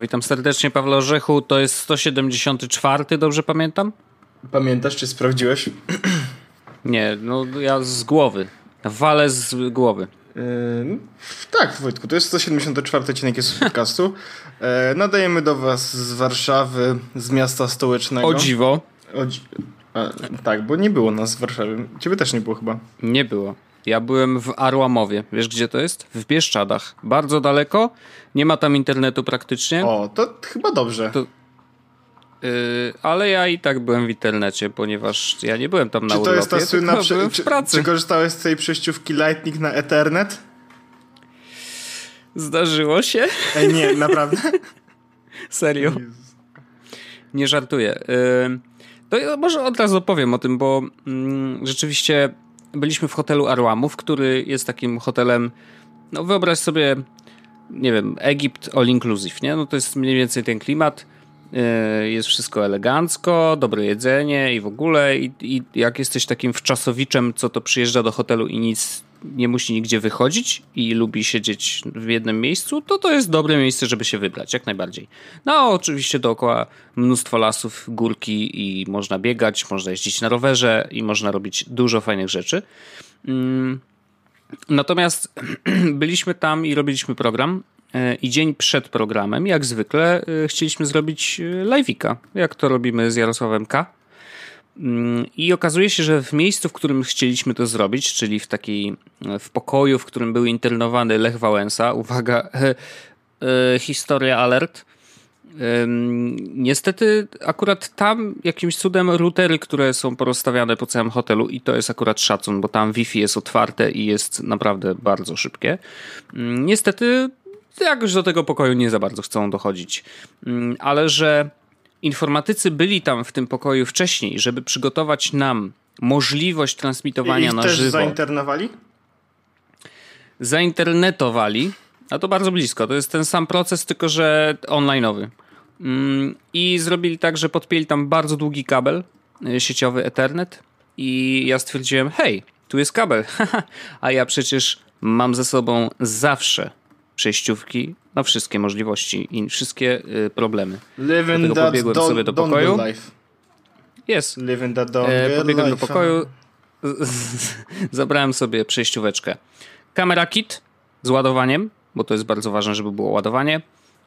Witam serdecznie, Paweł Orzechu. To jest 174, dobrze pamiętam? Pamiętasz, czy sprawdziłeś? Nie, no ja z głowy. Walę z głowy. Yy, tak, Wojtku, to jest 174 odcinek jest podcastu. Yy, nadajemy do Was z Warszawy, z miasta stołecznego. O dziwo. O dzi A, tak, bo nie było nas w Warszawie. Ciebie też nie było chyba. Nie było. Ja byłem w Arłamowie. Wiesz gdzie to jest? W Bieszczadach. Bardzo daleko. Nie ma tam internetu praktycznie. O, to chyba dobrze. To, yy, ale ja i tak byłem w internecie, ponieważ ja nie byłem tam na urlopie. Czy to jest ta słynna prze- czy, pracy. Czy korzystałeś z tej przejściówki Lightning na Ethernet? Zdarzyło się? Ej, nie, naprawdę? Serio? Nie żartuję. Yy, to może od razu opowiem o tym, bo yy, rzeczywiście byliśmy w hotelu Arłamów, który jest takim hotelem, no wyobraź sobie, nie wiem, Egipt all inclusive, nie? No to jest mniej więcej ten klimat. E, jest wszystko elegancko, dobre jedzenie i w ogóle. I, I, jak jesteś takim wczasowiczem, co to przyjeżdża do hotelu i nic nie musi nigdzie wychodzić i lubi siedzieć w jednym miejscu, to to jest dobre miejsce, żeby się wybrać, jak najbardziej. No, oczywiście dookoła mnóstwo lasów, górki i można biegać, można jeździć na rowerze i można robić dużo fajnych rzeczy. Mm. Natomiast byliśmy tam i robiliśmy program e, i dzień przed programem, jak zwykle, e, chcieliśmy zrobić e, live'ika, jak to robimy z Jarosławem K. I okazuje się, że w miejscu, w którym chcieliśmy to zrobić, czyli w takiej, w pokoju, w którym był internowany Lech Wałęsa, uwaga, e, historia alert. Niestety akurat tam jakimś cudem routery, które są porozstawiane po całym hotelu i to jest akurat szacun, bo tam Wi-Fi jest otwarte i jest naprawdę bardzo szybkie. Niestety jakoś do tego pokoju nie za bardzo chcą dochodzić. Ale że informatycy byli tam w tym pokoju wcześniej, żeby przygotować nam możliwość transmitowania I na też żywo. zainternowali? Zainternetowali, a to bardzo blisko. To jest ten sam proces, tylko że online'owy. Mm, I zrobili tak, że podpięli tam bardzo długi kabel y, sieciowy Ethernet i ja stwierdziłem, hej, tu jest kabel, a ja przecież mam ze sobą zawsze przejściówki na wszystkie możliwości i wszystkie y, problemy. Living Dlatego pobiegłem don, sobie do pokoju. Jest. Living that e, pobiegłem do pokoju. Zabrałem sobie przejścióweczkę. Kamera kit z ładowaniem, bo to jest bardzo ważne, żeby było ładowanie,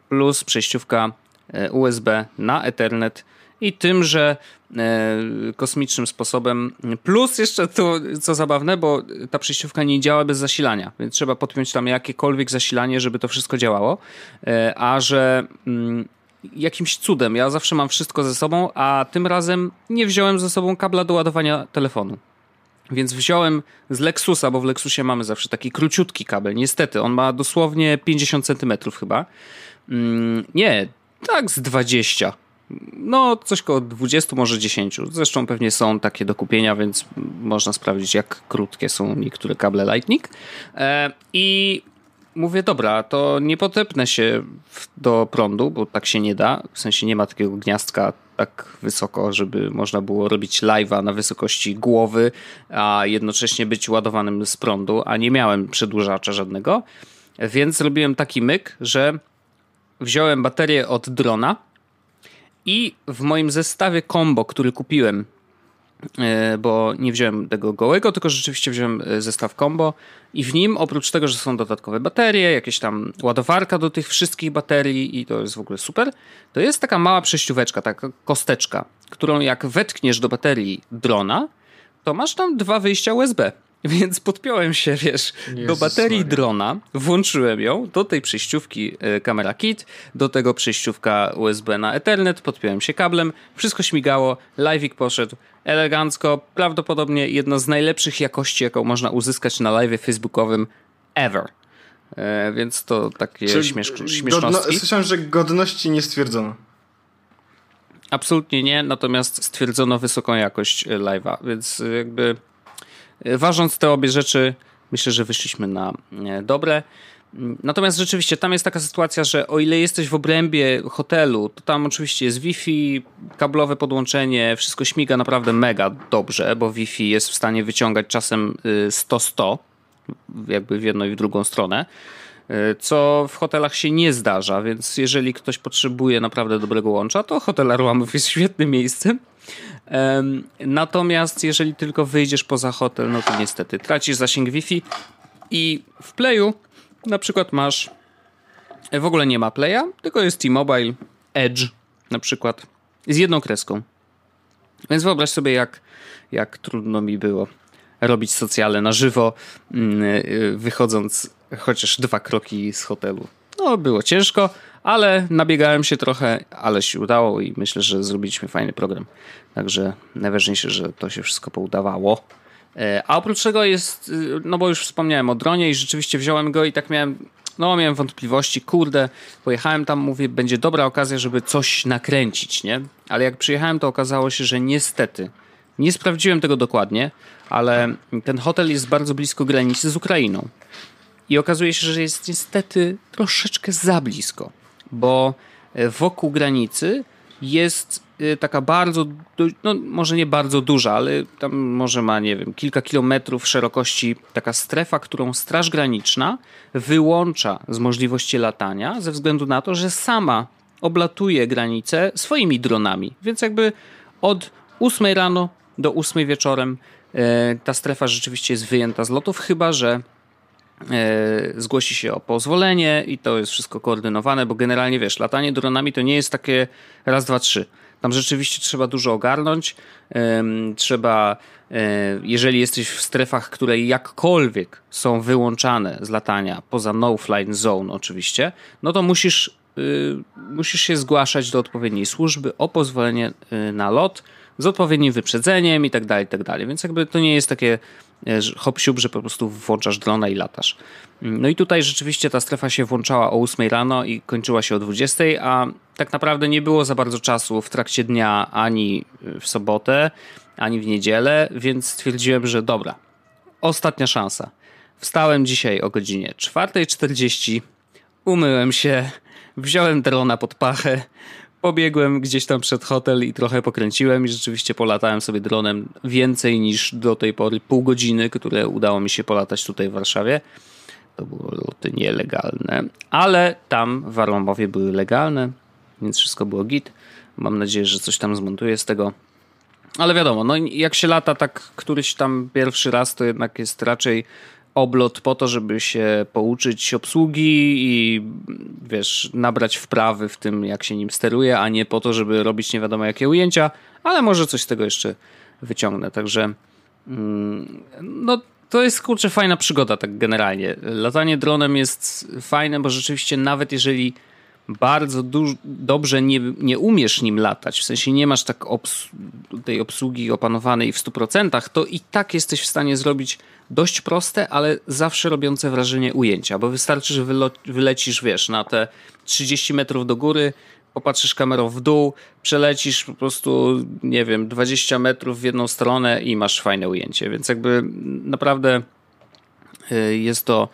plus przejściówka e, USB na Ethernet i tymże e, kosmicznym sposobem. Plus jeszcze to, co zabawne, bo ta przejściówka nie działa bez zasilania, więc trzeba podpiąć tam jakiekolwiek zasilanie, żeby to wszystko działało. E, a że mm, jakimś cudem, ja zawsze mam wszystko ze sobą, a tym razem nie wziąłem ze sobą kabla do ładowania telefonu. Więc wziąłem z Lexusa, bo w Lexusie mamy zawsze taki króciutki kabel. Niestety, on ma dosłownie 50 cm chyba. Mm, nie, tak z 20 no, coś koło 20, może 10. Zresztą pewnie są takie do kupienia, więc można sprawdzić, jak krótkie są niektóre kable Lightning. E, I mówię, dobra, to nie potepnę się do prądu, bo tak się nie da. W sensie nie ma takiego gniazdka tak wysoko, żeby można było robić live'a na wysokości głowy, a jednocześnie być ładowanym z prądu, a nie miałem przedłużacza żadnego. Więc zrobiłem taki myk, że wziąłem baterię od drona, i w moim zestawie combo, który kupiłem, e, bo nie wziąłem tego gołego, tylko rzeczywiście wziąłem e, zestaw combo i w nim oprócz tego, że są dodatkowe baterie, jakieś tam ładowarka do tych wszystkich baterii i to jest w ogóle super, to jest taka mała przejścióweczka, taka kosteczka, którą jak wetkniesz do baterii drona, to masz tam dwa wyjścia USB. Więc podpiąłem się, wiesz, Jezus do baterii Maria. drona, włączyłem ją do tej przejściówki e, kamera kit, do tego przejściówka USB na Ethernet, podpiąłem się kablem, wszystko śmigało, live'ik poszedł elegancko, prawdopodobnie jedna z najlepszych jakości, jaką można uzyskać na live facebookowym ever. E, więc to takie Czyli śmiesz, śmiesznostki. Słyszałem, że godności nie stwierdzono. Absolutnie nie, natomiast stwierdzono wysoką jakość e, live'a, więc jakby Ważąc te obie rzeczy, myślę, że wyszliśmy na e, dobre. Natomiast rzeczywiście tam jest taka sytuacja, że o ile jesteś w obrębie hotelu, to tam oczywiście jest Wi-Fi, kablowe podłączenie, wszystko śmiga naprawdę mega dobrze, bo Wi-Fi jest w stanie wyciągać czasem 100-100, y, jakby w jedną i w drugą stronę. co w hotelach się nie zdarza, więc jeżeli ktoś potrzebuje naprawdę dobrego łącza, to hotel Arłamów jest świetnym miejscem. Natomiast jeżeli tylko wyjdziesz poza hotel, no to niestety tracisz zasięg Wi-Fi i w Playu na przykład masz w ogóle nie ma Playa, tylko jest T-Mobile, Edge na przykład z jedną kreską. Więc wyobraź sobie jak, jak trudno mi było robić socjale na żywo, mm, y, wychodząc chociaż dwa kroki z hotelu. No, było ciężko, ale nabiegałem się trochę, ale się udało i myślę, że zrobiliśmy fajny program. Także najważniejsze, że to się wszystko poudawało. E, a oprócz tego jest, y, no bo już wspomniałem o dronie i rzeczywiście wziąłem go i tak miałem, no miałem wątpliwości, kurde, pojechałem tam, mówię, będzie dobra okazja, żeby coś nakręcić, nie? Ale jak przyjechałem, to okazało się, że niestety, nie sprawdziłem tego dokładnie, ale ten hotel jest bardzo blisko granicy z Ukrainą. I okazuje się, że jest niestety troszeczkę za blisko, bo e, wokół granicy jest e, taka bardzo, no może nie bardzo duża, ale tam może ma, nie wiem, kilka kilometrów szerokości taka strefa, którą Straż Graniczna wyłącza z możliwości latania ze względu na to, że sama oblatuje granicę swoimi dronami. Więc jakby od 8 rano do 8 wieczorem e, ta strefa rzeczywiście jest wyjęta z lotów, chyba że zgłosi się o pozwolenie i to jest wszystko koordynowane, bo generalnie wiesz, latanie dronami to nie jest takie raz, dwa, trzy. Tam rzeczywiście trzeba dużo ogarnąć. Trzeba, e, jeżeli jesteś w strefach, które jakkolwiek są wyłączane z latania, poza no-fly zone oczywiście, no to musisz, y, musisz się zgłaszać do odpowiedniej służby o pozwolenie y, na lot z odpowiednim wyprzedzeniem i tak dalej, i tak dalej. Więc jakby to nie jest takie E, hop siup, że po prostu włączasz drona i latasz. Mm, no i tutaj rzeczywiście ta strefa się włączała o 8 rano i kończyła się o 20, a tak naprawdę nie było za bardzo czasu w trakcie dnia ani w sobotę, ani w niedzielę, więc stwierdziłem, że dobra, ostatnia szansa. Wstałem dzisiaj o godzinie 4.40, umyłem się, wziąłem drona pod pachę, pobiegłem gdzieś tam przed hotel i trochę pokręciłem i rzeczywiście polatałem sobie dronem więcej niż do tej pory pół godziny, które udało mi się polatać tutaj w Warszawie. To były loty nielegalne, ale tam w Arłamowie były legalne, więc wszystko było git. Mam nadzieję, że coś tam zmontuję z tego. Ale wiadomo, no jak się lata tak któryś tam pierwszy raz, to jednak jest raczej oblot po to, żeby się pouczyć obsługi i wiesz, nabrać wprawy w tym, jak się nim steruje, a nie po to, żeby robić nie wiadomo jakie ujęcia, ale może coś z tego jeszcze wyciągnę. Także mm, no to jest kurczę fajna przygoda tak generalnie. Latanie dronem jest fajne, bo rzeczywiście nawet jeżeli bardzo dobrze nie, nie umiesz nim latać, w sensie nie masz tak obs tej obsługi opanowanej w 100%, to i tak jesteś w stanie zrobić dość proste, ale zawsze robiące wrażenie ujęcia, bo wystarczy, że wylecisz, wiesz, na te 30 metrów do góry, popatrzysz kamerą w dół, przelecisz po prostu, nie wiem, 20 metrów w jedną stronę i masz fajne ujęcie, więc jakby naprawdę y, jest to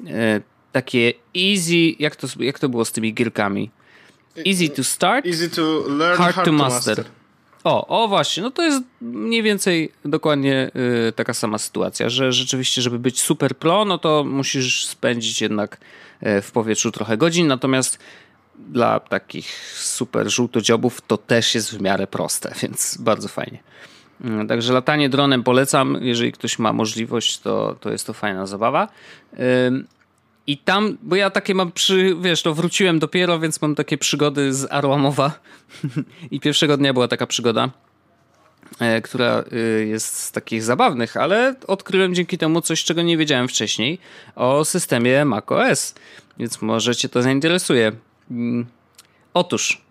y, takie easy, jak to, jak to było z tymi gierkami? Easy to start, easy to learn, hard, hard to, master. Master. O, o właśnie, no to jest mniej więcej dokładnie y, taka sama sytuacja, że rzeczywiście, żeby być super pro, no to musisz spędzić jednak y, w powietrzu trochę godzin, natomiast dla takich super żółtodziobów to też jest w miarę proste, więc bardzo fajnie. Y, także latanie dronem polecam, jeżeli ktoś ma możliwość, to, to jest to fajna zabawa. I tam, bo ja takie mam przy, wiesz, to wróciłem dopiero, więc mam takie przygody z Arłamowa. I pierwszego dnia była taka przygoda, e, która e, jest z takich zabawnych, ale odkryłem dzięki temu coś, czego nie wiedziałem wcześniej o systemie macOS. Więc może cię to zainteresuje. Mm, otóż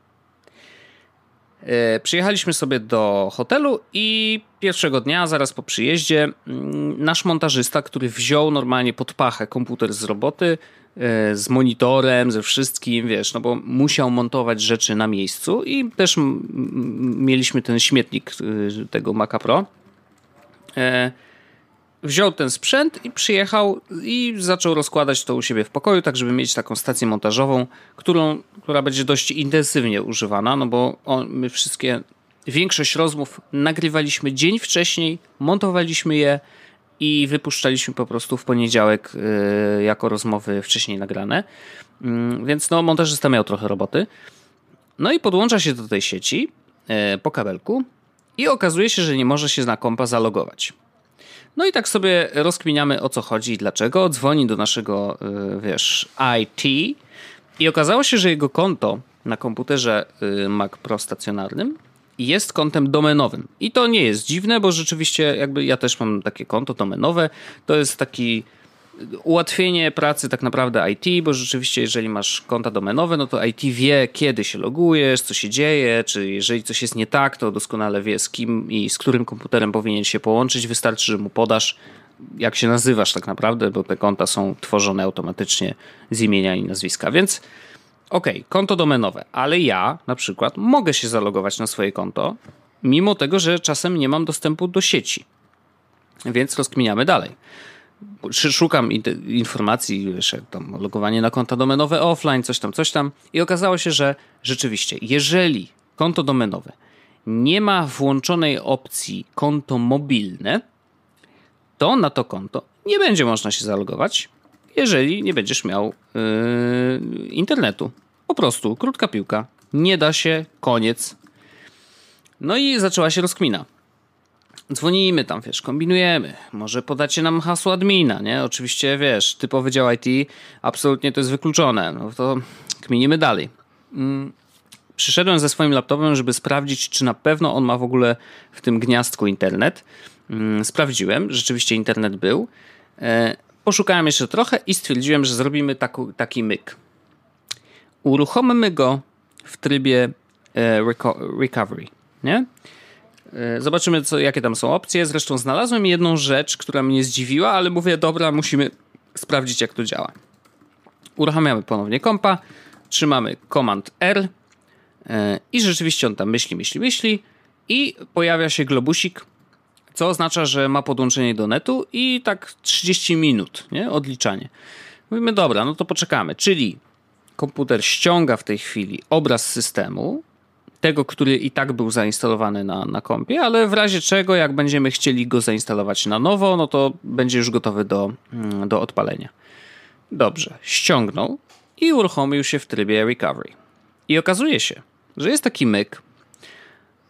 przyjechaliśmy sobie do hotelu i pierwszego dnia, zaraz po przyjeździe, mm, nasz montażysta, który wziął normalnie pod pachę komputer z roboty, e, z monitorem, ze wszystkim, wiesz, no bo musiał montować rzeczy na miejscu i też mieliśmy ten śmietnik y, tego Maca Pro. Wziął ten sprzęt i przyjechał i zaczął rozkładać to u siebie w pokoju, tak żeby mieć taką stację montażową, którą, która będzie dość intensywnie używana, no bo on, my wszystkie, większość rozmów nagrywaliśmy dzień wcześniej, montowaliśmy je i wypuszczaliśmy po prostu w poniedziałek y, jako rozmowy wcześniej nagrane. Mm, więc no, montażysta miał trochę roboty. No i podłącza się do tej sieci y, po kabelku i okazuje się, że nie może się na kompa zalogować. No i tak sobie rozkminiamy o co chodzi i dlaczego. Dzwoni do naszego, y, wiesz, IT i okazało się, że jego konto na komputerze Mac Pro stacjonarnym jest kontem domenowym. I to nie jest dziwne, bo rzeczywiście jakby ja też mam takie konto domenowe. To jest taki ułatwienie pracy tak naprawdę IT, bo rzeczywiście jeżeli masz konta domenowe, no to IT wie kiedy się logujesz, co się dzieje, czy jeżeli coś jest nie tak, to doskonale wie z kim i z którym komputerem powinien się połączyć. Wystarczy, że mu podasz jak się nazywasz tak naprawdę, bo te konta są tworzone automatycznie z imienia i nazwiska. Więc OK, konto domenowe, ale ja na przykład mogę się zalogować na swoje konto, mimo tego, że czasem nie mam dostępu do sieci. Więc rozkminiamy dalej. Szukam informacji, wiesz, tam logowanie na konta domenowe offline, coś tam, coś tam. I okazało się, że rzeczywiście, jeżeli konto domenowe nie ma włączonej opcji konto mobilne, to na to konto nie będzie można się zalogować, jeżeli nie będziesz miał yy, internetu. Po prostu, krótka piłka. Nie da się, koniec. No i zaczęła się rozkmina. Dzwonimy tam, wiesz, kombinujemy. Może podacie nam hasło admina, nie? Oczywiście, wiesz, typowy dział IT, absolutnie to jest wykluczone. No to kminimy dalej. Mm. Przyszedłem ze swoim laptopem, żeby sprawdzić, czy na pewno on ma w ogóle w tym gniazdku internet. Mm, sprawdziłem, rzeczywiście internet był. E, Poszukałem jeszcze trochę i stwierdziłem, że zrobimy taki, taki myk. Uruchomimy go w trybie e, recovery, nie? E, zobaczymy, co, jakie tam są opcje. Zresztą znalazłem jedną rzecz, która mnie zdziwiła, ale mówię, dobra, musimy sprawdzić, jak to działa. Uruchamiamy ponownie kompa, trzymamy Command R e, i rzeczywiście on tam myśli, myśli, myśli i pojawia się globusik co oznacza, że ma podłączenie do netu i tak 30 minut, nie? Odliczanie. Mówimy, dobra, no to poczekamy. Czyli komputer ściąga w tej chwili obraz systemu, tego, który i tak był zainstalowany na, na kompie, ale w razie czego, jak będziemy chcieli go zainstalować na nowo, no to będzie już gotowy do, mm, do odpalenia. Dobrze, ściągnął i uruchomił się w trybie recovery. I okazuje się, że jest taki myk,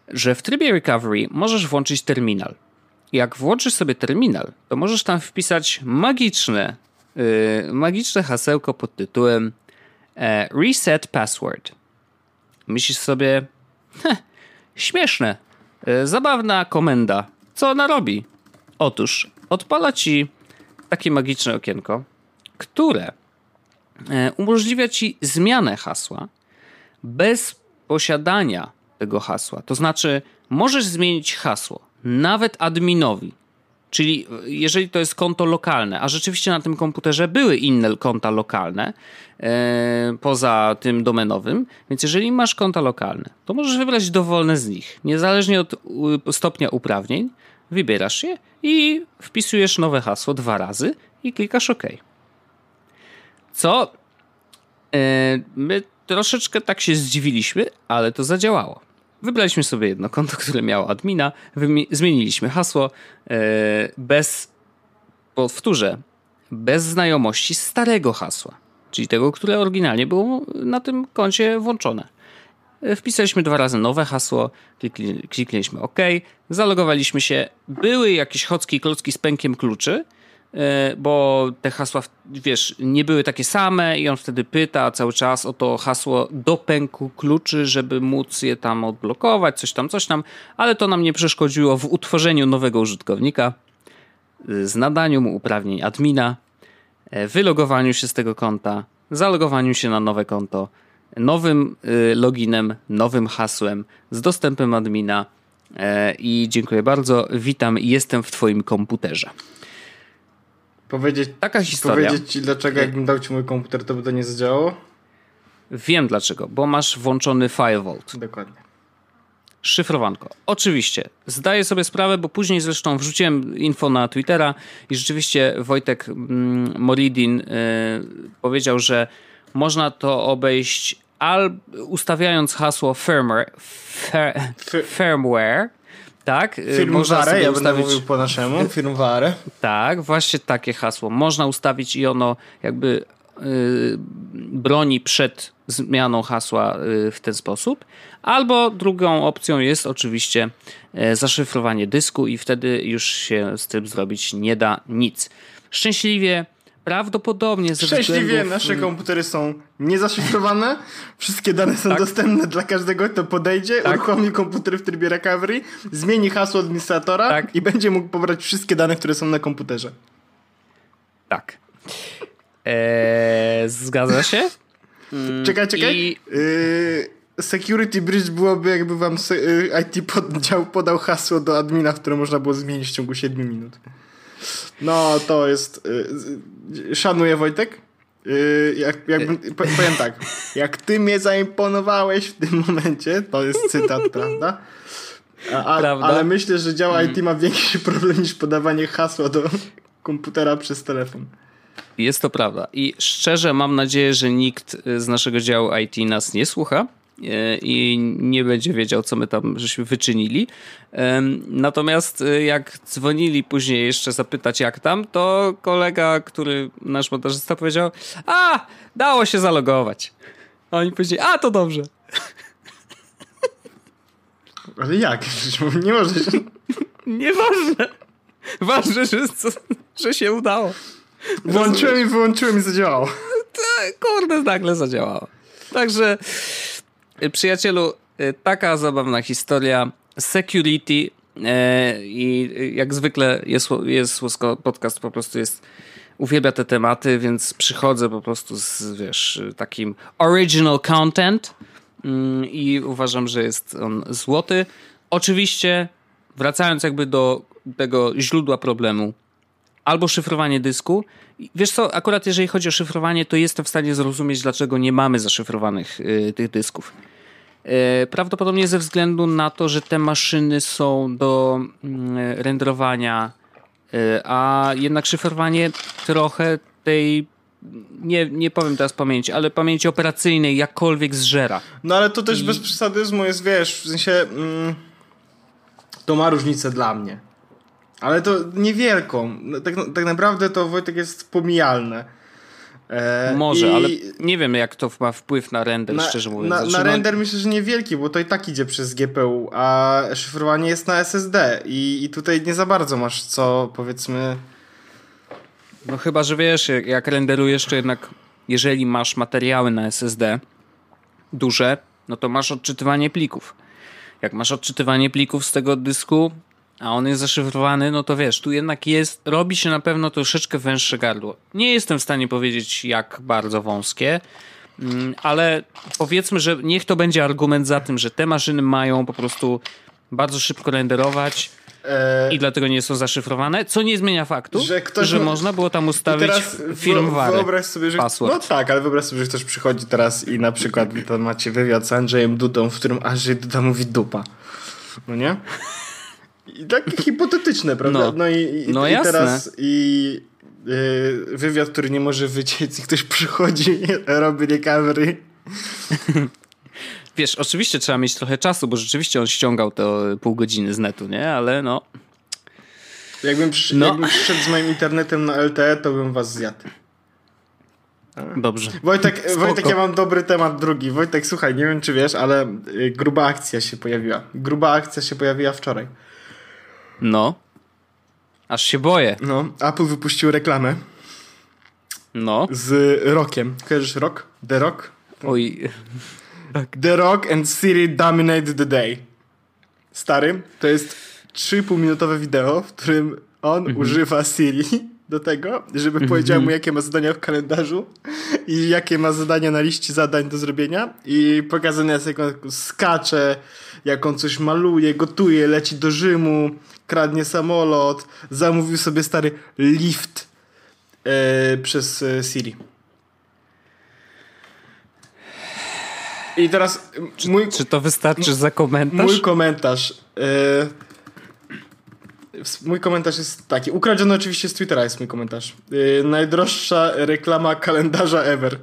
że w trybie recovery możesz włączyć terminal jak włączysz sobie terminal, to możesz tam wpisać magiczne, yy, magiczne hasełko pod tytułem e, Reset Password. Myślisz sobie, heh, śmieszne, yy, zabawna komenda. Co ona robi? Otóż odpala ci takie magiczne okienko, które e, umożliwia ci zmianę hasła bez posiadania tego hasła. To znaczy, możesz zmienić hasło nawet adminowi. Czyli jeżeli to jest konto lokalne, a rzeczywiście na tym komputerze były inne konta lokalne e, poza tym domenowym, więc jeżeli masz konta lokalne, to możesz wybrać dowolne z nich. Niezależnie od stopnia uprawnień, wybierasz je i wpisujesz nowe hasło dwa razy i klikasz OK. Co e, my troszeczkę tak się zdziwiliśmy, ale to zadziałało. Wybraliśmy sobie jedno konto, które miało admina, zmieniliśmy hasło e, bez, powtórzę, bez znajomości starego hasła, czyli tego, które oryginalnie było na tym koncie włączone. E, wpisaliśmy dwa razy nowe hasło, kliknęliśmy OK, zalogowaliśmy się. Były jakieś chocki klocki z pękiem kluczy, bo te hasła, wiesz, nie były takie same i on wtedy pyta cały czas o to hasło do pęku kluczy, żeby móc je tam odblokować, coś tam, coś tam, ale to nam nie przeszkodziło w utworzeniu nowego użytkownika, z nadaniu mu uprawnień admina, e, wylogowaniu się z tego konta, zalogowaniu się na nowe konto, nowym e, loginem, nowym hasłem, z dostępem admina i dziękuję bardzo, witam, jestem w twoim komputerze. Powiedzieć, Taka historia. Powiedzieć ci, dlaczego jakbym dał ci mój komputer, to by to nie zadziałało? Wiem dlaczego, bo masz włączony FireVault. Dokładnie. Szyfrowanko. Oczywiście. Zdaję sobie sprawę, bo później zresztą wrzuciłem info na Twittera i rzeczywiście Wojtek mm, Moridin y, powiedział, że można to obejść al, ustawiając hasło firmware, fir, firmware Tak, y, Firmware, ja ustawić... mówił po naszemu. Firmware. Tak, właśnie takie hasło można ustawić i ono jakby y, broni przed zmianą hasła y, w ten sposób. Albo drugą opcją jest oczywiście zaszyfrowanie dysku i wtedy już się z tym zrobić nie da nic. Szczęśliwie prawdopodobnie ze Szczęśliwie względów, nasze komputery są niezaszyfrowane, wszystkie dane są Tak. dostępne dla każdego, kto podejdzie, Tak. uruchomi komputer w trybie recovery, zmieni hasło administratora Tak. i będzie mógł pobrać wszystkie dane, które są na komputerze. Tak. Eee, zgadza się? Czekaj, czekaj. Mm, I- Yy, security Bridge byłoby jakby wam yy, IT poddział podał hasło do admina, które można było zmienić w ciągu 7 minut. No, to jest... Yy, szanuję Wojtek. Yy, jak, jakbym, po- powiem tak, jak ty mnie zaimponowałeś w tym momencie, to jest cytat, prawda? A. Ale myślę, że dział IT ma większy problem niż podawanie hasła do komputera przez telefon. Jest to prawda. I szczerze mam nadzieję, że nikt y, z naszego działu IT nas nie słucha y, i nie będzie wiedział, co my tam żeśmy wyczynili. Natomiast y, jak dzwonili później jeszcze zapytać, jak tam, to kolega, który nasz montażysta powiedział, a, dało się zalogować. A oni powiedzieli, a, to dobrze. Ale jak? Nie możesz... Nieważne. Ważne, że, że się udało. Włączyłem i wyłączyłem i zadziałało. Tak, kurde, nagle zadziałało. Także, przyjacielu, y, taka zabawna historia. Security y, i y, jak zwykle jest, jest podcast po prostu jest uwielbia te tematy, więc przychodzę po prostu z, wiesz, takim original content mm, i uważam, że jest on złoty. Oczywiście, wracając jakby do tego źródła problemu, albo szyfrowanie dysku. Wiesz co, akurat jeżeli chodzi o szyfrowanie, to jestem w stanie zrozumieć, dlaczego nie mamy zaszyfrowanych y, tych dysków. Y, prawdopodobnie ze względu na to, że te maszyny są do mm, renderowania, y, a jednak szyfrowanie trochę tej, nie, nie powiem teraz pamięci, ale pamięci operacyjnej jakkolwiek zżera. No ale to też I- bez przesadyzmu jest, wiesz, w sensie mm, to ma różnicę dla mnie. Ale to niewielką. No, Tak, tak naprawdę to Wojtek jest pomijalne. E, Może, i ale nie wiem jak to ma wpływ na render, na, szczerze mówiąc. Na, Znaczy, na no- render myślę, że niewielki, bo to i tak idzie przez GPU, a szyfrowanie jest na SSD i, i tutaj nie za bardzo masz co, powiedzmy... No chyba, że wiesz, jak- jak renderujesz, to jednak jeżeli masz materiały na SSD duże, no to masz odczytywanie plików. Jak masz odczytywanie plików z tego dysku, a on jest zaszyfrowany, no to wiesz, tu jednak jest, robi się na pewno troszeczkę węższe gardło. Nie jestem w stanie powiedzieć, jak bardzo wąskie, mm, ale powiedzmy, że niech to będzie argument za tym, że te maszyny mają po prostu bardzo szybko renderować E, i dlatego nie są zaszyfrowane, co nie zmienia faktu, Że że, ktoś ma- można było tam ustawić firmware. Wyobraź sobie, że. password. No tak, ale wyobraź sobie, że ktoś przychodzi teraz i na przykład tam macie wywiad z Andrzejem Dudą, w którym Andrzej Duda mówi dupa. No nie? I takie hipotetyczne, prawda? No. No, i, i, No i jasne. teraz i y, wywiad, który nie może wyciec i ktoś przychodzi, robi recovery. Wiesz, oczywiście trzeba mieć trochę czasu, bo rzeczywiście on ściągał to pół godziny z netu, nie? Ale no, Jakbym, przy, No. jakbym przyszedł z moim internetem na LTE, to bym was zjadł. dobrze. Wojtek, Spoko. Wojtek, ja mam dobry temat drugi. Wojtek, słuchaj, nie wiem czy wiesz, ale y, gruba akcja się pojawiła. Gruba akcja się pojawiła wczoraj. No. Aż się boję. No, Apple wypuścił reklamę No. z Rockiem. Kojarzysz Rock? The Rock? Oj. The Rock and Siri dominate the day. Stary, to jest 3,5 minutowe wideo, w którym on używa Siri do tego, żeby powiedział mu, jakie ma zadania w kalendarzu i jakie ma zadania na liście zadań do zrobienia i pokazane jest, jak on skacze, jak on coś maluje, gotuje, leci do Rzymu, kradnie samolot, zamówił sobie stary lift e, przez e, Siri. I teraz mój, Czy to wystarczy za komentarz? Mój komentarz. e, mój komentarz jest taki. Ukradziony oczywiście z Twittera jest mój komentarz. E, najdroższa reklama kalendarza ever.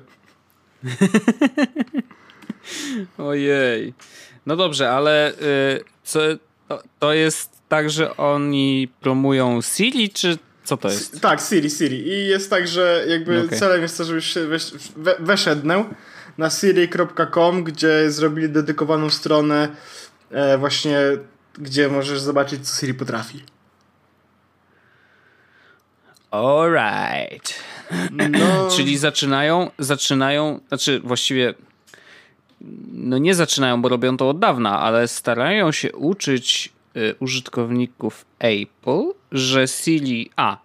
Ojej. No dobrze, ale y, co, To, to jest tak, że oni promują Siri, czy co to jest? Tak, Siri, Siri. I jest tak, że jakby okay. celem jest to, żebyś wesz, we, weszedł na siri.com, gdzie zrobili dedykowaną stronę e, właśnie, gdzie możesz zobaczyć, co Siri potrafi. Alright. No. Czyli zaczynają, zaczynają, znaczy właściwie no nie zaczynają, bo robią to od dawna, ale starają się uczyć użytkowników Apple, że Siri A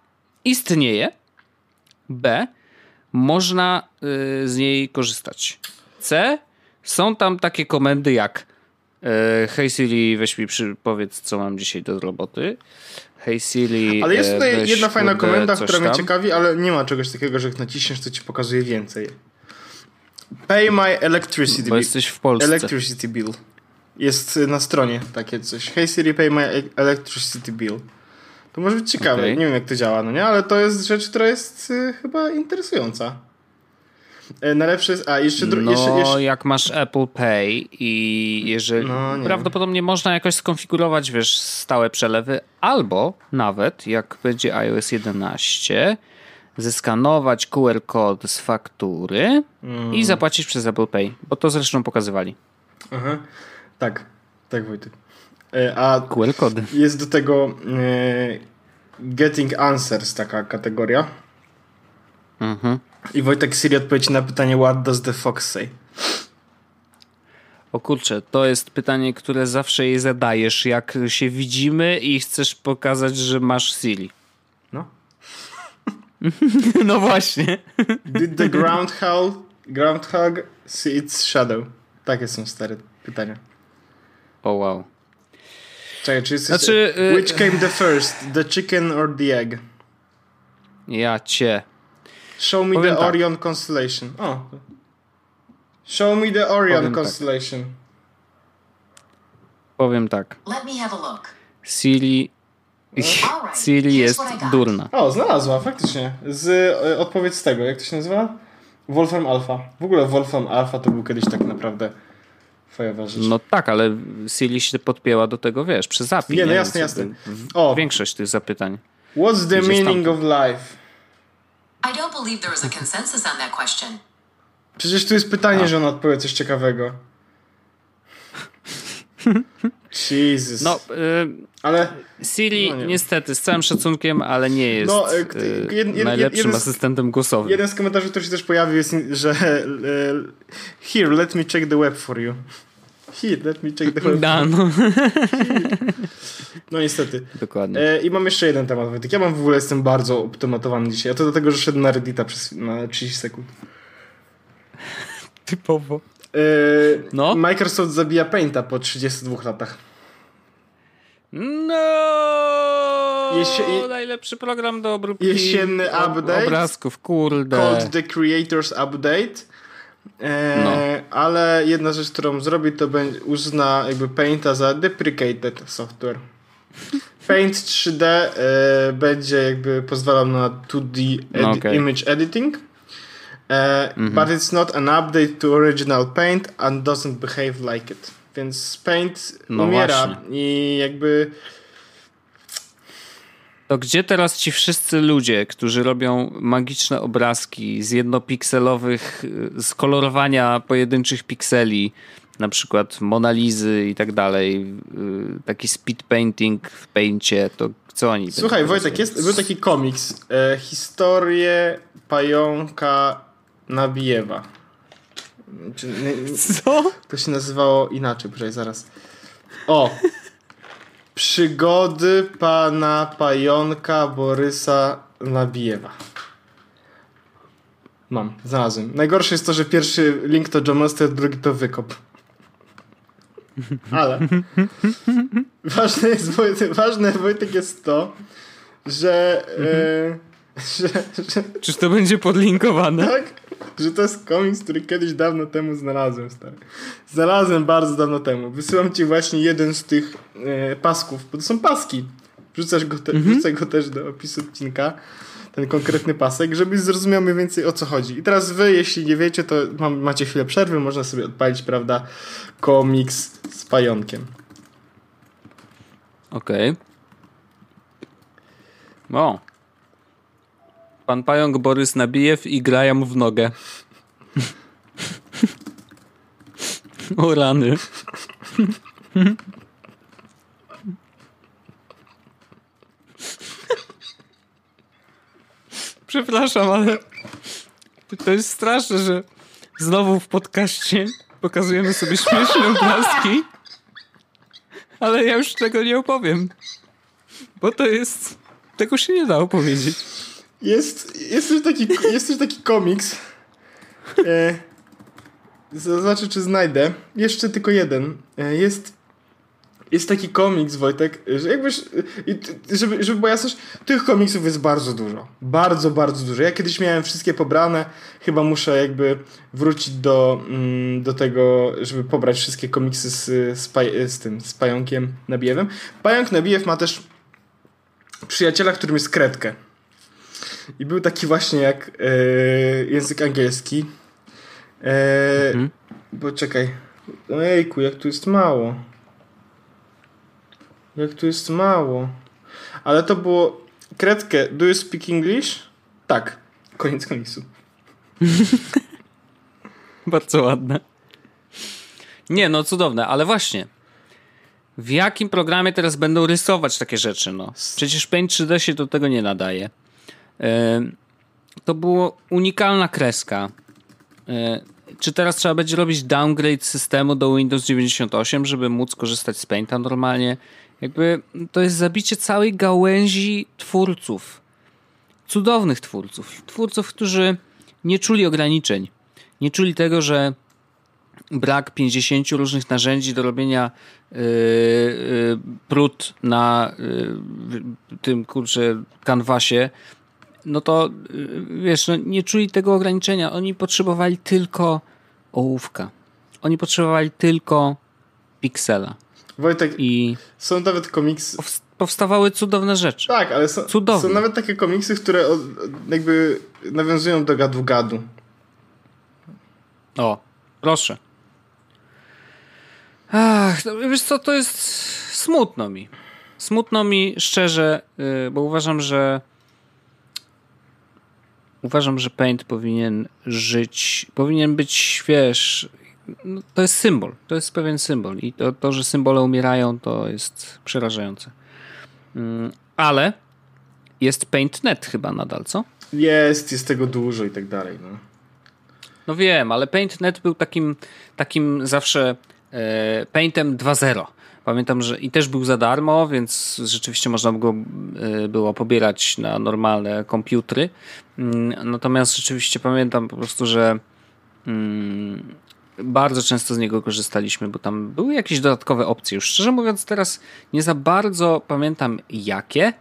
istnieje, B można y, z niej korzystać. C są tam takie komendy jak y, Hej Siri, weź mi przy, powiedz, co mam dzisiaj do roboty. Hej Siri. Ale jest tutaj jedna fajna komenda, która tam. mnie ciekawi, ale nie ma czegoś takiego, że jak naciśniesz, to ci pokazuje więcej. Pay my electricity bill. Bo jesteś w Polsce. Electricity bill. Jest na stronie takie coś. Hey Siri, pay my electricity bill. To może być ciekawe. Okay. Nie wiem, jak to działa, no nie? Ale to jest rzecz, która jest y, chyba interesująca. E, najlepsze jest. A, jeszcze, dru- no, jeszcze, jeszcze. jak masz Apple Pay i jeżeli. No, prawdopodobnie można jakoś skonfigurować, wiesz, stałe przelewy, albo nawet jak będzie iOS 11 zeskanować QR kod z faktury mm. i zapłacić przez Apple Pay, bo to zresztą pokazywali. Aha. Tak, tak Wojtek. E, a QR kod. Jest do tego e, Getting Answers taka kategoria. Mhm. I Wojtek Siri odpowiedzi na pytanie What does the fox say? O kurczę, to jest pytanie, które zawsze jej zadajesz, jak się widzimy i chcesz pokazać, że masz Siri. No. no właśnie. Did the groundhog, groundhog see its shadow? Takie są stare pytania. O oh, wow. Czekaj, czy jesteś... Znaczy, y- Which came the first, the chicken or the egg? Ja cię. Show me Powiem the tak. Orion Constellation. O. Show me the Orion Powiem tak. Constellation. Tak. Powiem tak. Let me have a look. Siri Siri jest durna. O, znalazła, faktycznie. Z, e, odpowiedź z tego, jak to się nazywa? Wolfram Alpha. W ogóle Wolfram Alpha to był kiedyś tak naprawdę fajowa rzecz. No tak, ale Siri się podpięła do tego, wiesz, przez API. Nie, no jasne, jasne. O. Większość tych zapytań. What's the meaning of life? I don't believe there was a consensus on that question. Przecież tu jest pytanie, A. że on odpowie coś ciekawego. Jesus. No, y ale Siri no niestety, z całym szacunkiem, ale nie jest no, y, jed, jed, najlepszym jeden asystentem głosowym. Jeden z komentarzy, który się też pojawił jest, że uh, here, let me check the web for you. Here, let me check the web da, no. no niestety. Dokładnie. E, I mam jeszcze jeden temat, Wojtek. Ja mam w ogóle, jestem bardzo optymatowany dzisiaj. A to dlatego, że szedłem na Reddita przez na 30 sekund. Typowo. E, no? Microsoft zabija Painta po 32 latach. No! Jesie... Najlepszy program do obróbki Jesienny update. Obrazków, kurde. Called the Creators Update. E, no. Ale jedna rzecz, którą zrobi, to będzie uzna jakby Painta za deprecated software. Paint 3D e, będzie jakby pozwalał na 2D edi no okay. image editing. Mm -hmm. But it's not an update to original Paint and doesn't behave like it. Więc Paint no umiera właśnie. i jakby to gdzie teraz ci wszyscy ludzie, którzy robią magiczne obrazki z jednopikselowych, z kolorowania pojedynczych pikseli, na przykład Monalizy i tak dalej, y, taki speed painting w paincie, to co oni Słuchaj, Wojtek, jest, był taki komiks, e, historię pająka Nabijewa. Co? To się nazywało inaczej, proszę zaraz. O! Przygody pana pająka Borysa Nabijewa. Mam, znalazłem. Najgorsze jest to, że pierwszy link to John Monster, drugi to wykop. Ale ważne jest, ważne Wojtek jest to, że, e, że, że... Czyż to będzie podlinkowane? Tak, że to jest komiks, który kiedyś dawno temu znalazłem, stary. Znalazłem bardzo dawno temu. Wysyłam ci właśnie jeden z tych e, pasków, bo to są paski. Wrzucasz go, te, mhm. wrzucę go też do opisu odcinka, ten konkretny pasek, żebyś zrozumiał mniej więcej o co chodzi. I teraz wy, jeśli nie wiecie, to mam, macie chwilę przerwy, można sobie odpalić, prawda, komiks z pająkiem. Okej. Okay. O. Pan pająk Borys Nabijew i graja mu w nogę. o rany. Przepraszam, ale to jest straszne, że znowu w podcaście pokazujemy sobie śmieszne obrazki, ale ja już tego nie opowiem, bo to jest... Tego się nie da opowiedzieć. Jest, jest, też, taki, jest też taki komiks. E, zobaczę, czy znajdę. Jeszcze tylko jeden. E, jest jest taki komiks, Wojtek, że jakbyś, żeby, żeby była jasność, tych komiksów jest bardzo dużo. Bardzo, bardzo dużo. Ja kiedyś miałem wszystkie pobrane, chyba muszę jakby wrócić do, mm, do tego, żeby pobrać wszystkie komiksy z, z, z tym, z Pająkiem Nabijewem. Pająk Nabijew ma też przyjaciela, którym jest kredkę. I był taki właśnie jak e, język angielski. E, mhm. Bo czekaj. Ojejku, jak tu jest mało. Jak tu jest mało. Ale to było. Kredkę, do you speak English? Tak. Koniec komiksu. Bardzo ładne. Nie, no cudowne, ale właśnie. W jakim programie teraz będą rysować takie rzeczy? No? Przecież Paint 3D się do tego nie nadaje. To była unikalna kreska. E, czy teraz trzeba będzie robić downgrade systemu do Windows 98, żeby móc korzystać z Painta normalnie? Jakby to jest zabicie całej gałęzi twórców. Cudownych twórców. Twórców, którzy nie czuli ograniczeń. Nie czuli tego, że brak 50 różnych narzędzi do robienia yy, yy, prut na yy, tym kurczę kanwasie, no to yy, wiesz, no, nie czuli tego ograniczenia. Oni potrzebowali tylko ołówka. Oni potrzebowali tylko piksela. Wojtek, I są nawet komiksy. Powstawały cudowne rzeczy. Tak, ale są, są nawet takie komiksy, które jakby nawiązują do gadu-gadu. O, proszę. Ach, no, wiesz co, to jest smutno mi. Smutno mi szczerze, y, bo uważam, że uważam, że Paint powinien żyć, powinien być, wiesz, no, to jest symbol. To jest pewien symbol. I to, to, że symbole umierają, to jest przerażające. Mm, ale jest PaintNet chyba nadal, co? Jest, jest tego dużo i tak dalej. No, no wiem, ale PaintNet był takim, takim zawsze e, Paintem 2.0. Pamiętam, że i też był za darmo, więc rzeczywiście można go e, było pobierać na normalne komputery. Mm, natomiast rzeczywiście pamiętam po prostu, że mm, bardzo często z niego korzystaliśmy, bo tam były jakieś dodatkowe opcje. Już szczerze mówiąc, teraz nie za bardzo pamiętam jakie.